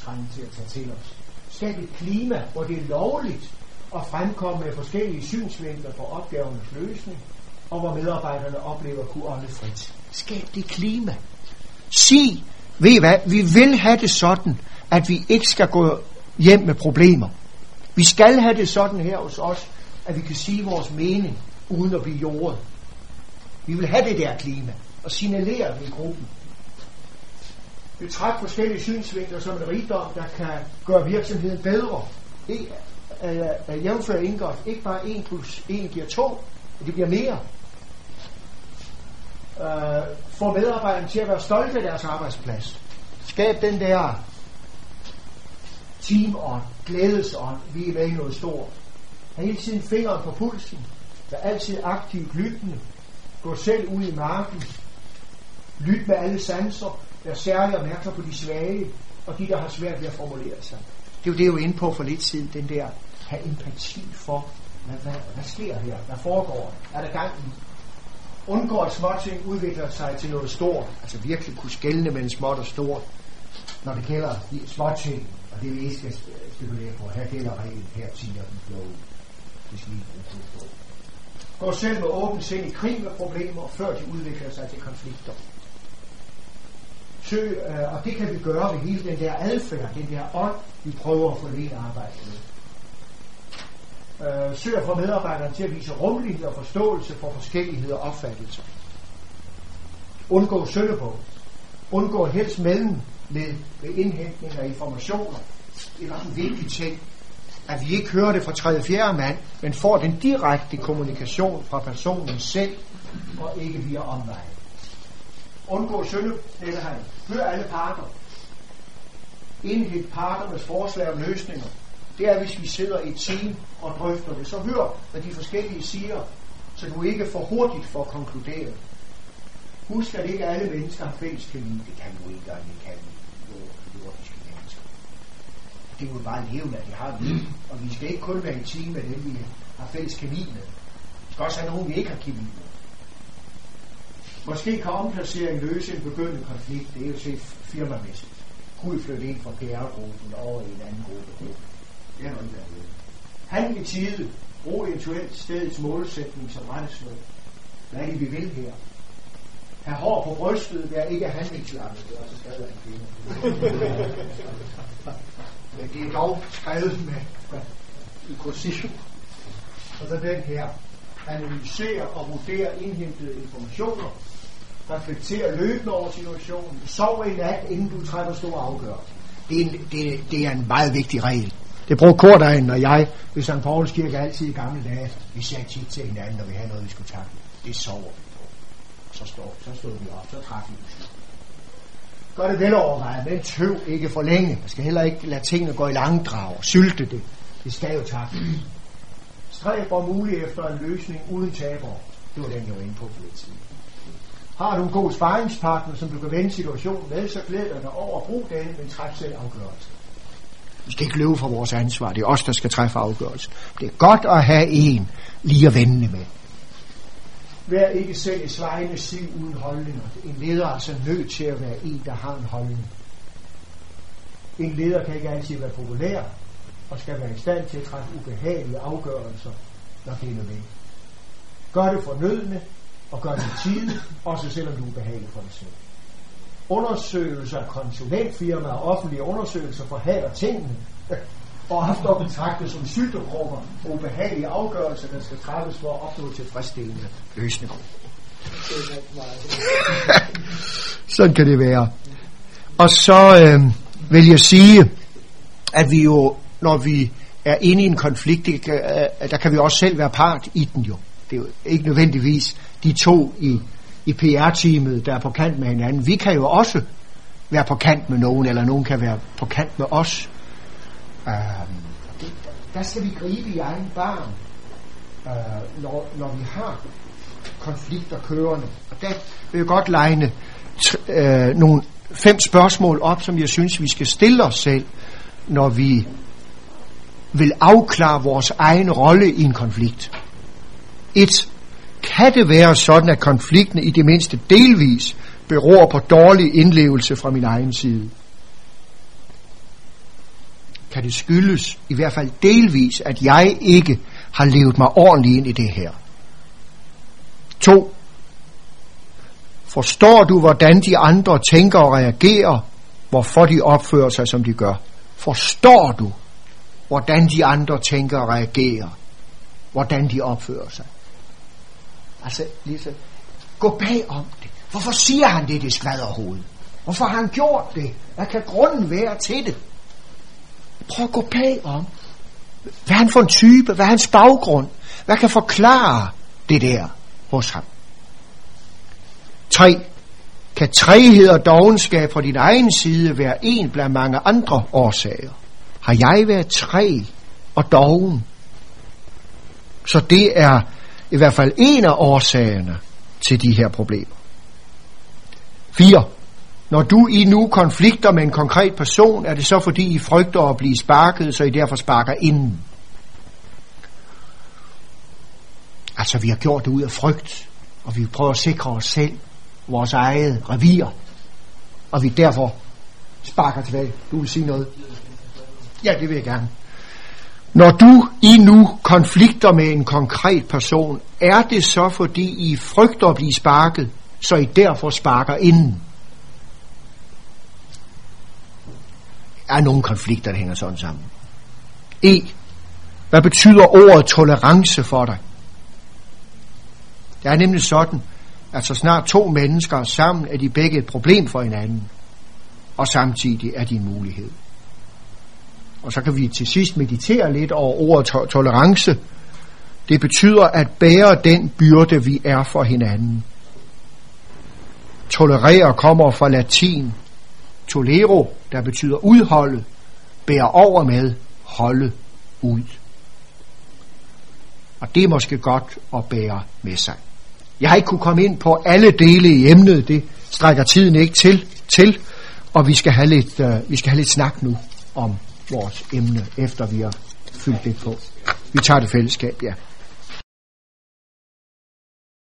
trænge til at tage til os. Skab et klima, hvor det er lovligt at fremkomme med forskellige synsvinkler på opgavernes løsning, og hvor medarbejderne oplever at kunne ånde frit. Skab det klima. Sig, ved I hvad, vi vil have det sådan, at vi ikke skal gå hjem med problemer. Vi skal have det sådan her hos os, at vi kan sige vores mening, uden at blive jordet. Vi vil have det der klima, og signalere det i gruppen. Betragt forskellige synsvinkler som en rigdom, der kan gøre virksomheden bedre. Det er jævnfør indgået. Ikke bare 1 plus 1 giver 2, det bliver mere. Uh, få medarbejderne til at være stolte af deres arbejdsplads. Skab den der teamånd, glædesånd, vi er med i noget stort. Har hele tiden fingeren på pulsen. Vær altid aktivt lyttende. Gå selv ud i marken. Lyt med alle sanser. Vær særlig opmærksom på de svage, og de, der har svært ved at formulere sig. Det er jo det, jeg var inde på for lidt siden, den der, have empati for, hvad, hvad, hvad sker her? Hvad foregår? Er der gang i? Undgå at småting udvikler sig til noget stort, altså virkelig kunne skælne mellem småt og stort, når det gælder de småting, og det vi ikke skal spekulere på. Her gælder reglen, her tiger den flow. Det skal vi bruge går selv med åben sind i krig med problemer, før de udvikler sig til konflikter. Søg, øh, og det kan vi gøre ved hele den der adfærd, den der ånd, vi prøver at få lidt arbejde med. Øh, søg at få medarbejderne til at vise rummelighed og forståelse for forskellighed og opfattelser. Undgå søndebog. Undgå helst mellem med, med indhentning af informationer. Det er også en vigtig ting, at vi ikke hører det fra tredje fjerde mand, men får den direkte kommunikation fra personen selv, og ikke via omveje. Undgå søndebællighed. Hør alle parter. Indhent parternes forslag om løsninger. Det er, hvis vi sidder i et team og drøfter det. Så hør, hvad de forskellige siger, så du ikke for hurtigt får konkluderet. Husk, at ikke alle mennesker har fælles kemi. Det kan du ikke, og det kan du. Det er jo bare levende, at de har det. Og vi skal ikke kun være i team med dem, vi har fælles kemi med. Vi skal også have nogen, vi ikke har kemi med. Måske kan omplacering løse en begyndende konflikt. Det er jo set firmamæssigt. Kunne vi flytte ind fra PR-gruppen over i en anden gruppe? Det har nok ikke været Han i tide. Brug eventuelt stedets målsætning som rettesnor. Hvad er det, vi vil her? Have hår på brystet, der ikke er handlingslammet. Det er også skrevet af en kvinde. Men det er dog skrevet med, i kursiv. Og så den her. Analysere og vurdere indhentede informationer reflektere løbende over situationen, sov i nat, inden du træffer store afgørelser. Det er, en, det, det er en meget vigtig regel. Det brugte Kordagen og jeg ved St. Pauls Kirke altid i gamle dage. Vi sagde tit til hinanden, når vi havde noget, vi skulle takle. Det sover vi på. Så stod, så stod vi op, så træffede vi Gør det velovervejet, men tøv ikke for længe. Man skal heller ikke lade tingene gå i langdrag. Sylte det. Det skal jo takle. Stræb om muligt efter en løsning uden taber. Det var den, jeg var inde på for lidt siden. Har du en god sparringspartner, som du kan vende situationen med, så glæder dig over at bruge den, men træf selv afgørelse. Vi skal ikke løbe fra vores ansvar. Det er os, der skal træffe afgørelse. Det er godt at have en lige at vende med. Vær ikke selv i svejende siv uden holdninger. En leder er altså nødt til at være en, der har en holdning. En leder kan ikke altid være populær, og skal være i stand til at træffe ubehagelige afgørelser, når det er nødvendigt. Gør det fornødende, og gør det i tide, også selvom du er ubehagelig for dig selv. Undersøgelser af konsulentfirmaer og offentlige undersøgelser forhaler tingene, og ofte betragtet som sygdomsgrupper og ubehagelige afgørelser, der skal træffes for at opnå tilfredsstillende løsninger. Sådan kan det være. Og så øh, vil jeg sige, at vi jo, når vi er inde i en konflikt, det, øh, der kan vi også selv være part i den jo. Det er jo ikke nødvendigvis de to i, i PR-teamet, der er på kant med hinanden. Vi kan jo også være på kant med nogen, eller nogen kan være på kant med os. Uh, det, der skal vi gribe i egen barn, øh, når, når vi har konflikter kørende. Og der vil jeg godt legne uh, nogle fem spørgsmål op, som jeg synes, vi skal stille os selv, når vi vil afklare vores egen rolle i en konflikt. Et kan det være sådan, at konflikten i det mindste delvis beror på dårlig indlevelse fra min egen side? Kan det skyldes, i hvert fald delvis, at jeg ikke har levet mig ordentligt ind i det her? To. Forstår du, hvordan de andre tænker og reagerer, hvorfor de opfører sig, som de gør? Forstår du, hvordan de andre tænker og reagerer, hvordan de opfører sig? Altså, Lise, gå bag om det. Hvorfor siger han det, det skvader Hvorfor har han gjort det? Hvad kan grunden være til det? Prøv at gå bagom. Hvad er han for en type? Hvad er hans baggrund? Hvad kan forklare det der hos ham? 3. Kan træhed og dogenskab fra din egen side være en blandt mange andre årsager? Har jeg været træ og doven? Så det er i hvert fald en af årsagerne til de her problemer. 4. Når du i nu konflikter med en konkret person, er det så fordi I frygter at blive sparket, så I derfor sparker inden. Altså vi har gjort det ud af frygt, og vi prøver at sikre os selv, vores eget revir, og vi derfor sparker tilbage. Du vil sige noget? Ja, det vil jeg gerne. Når du i nu konflikter med en konkret person, er det så fordi I frygter at blive sparket, så I derfor sparker inden? Er nogle konflikter, der hænger sådan sammen. E. Hvad betyder ordet tolerance for dig? Det er nemlig sådan, at så snart to mennesker er sammen, er de begge et problem for hinanden, og samtidig er de en mulighed. Og så kan vi til sidst meditere lidt over ordet to- tolerance. Det betyder at bære den byrde, vi er for hinanden. Tolerere kommer fra latin tolero, der betyder udholde, bære over med, holde ud. Og det er måske godt at bære med sig. Jeg har ikke kunne komme ind på alle dele i emnet, det strækker tiden ikke til, til og vi skal have lidt, uh, vi skal have lidt snak nu om vores emne, efter vi har fyldt det på. Vi tager det fællesskab, ja.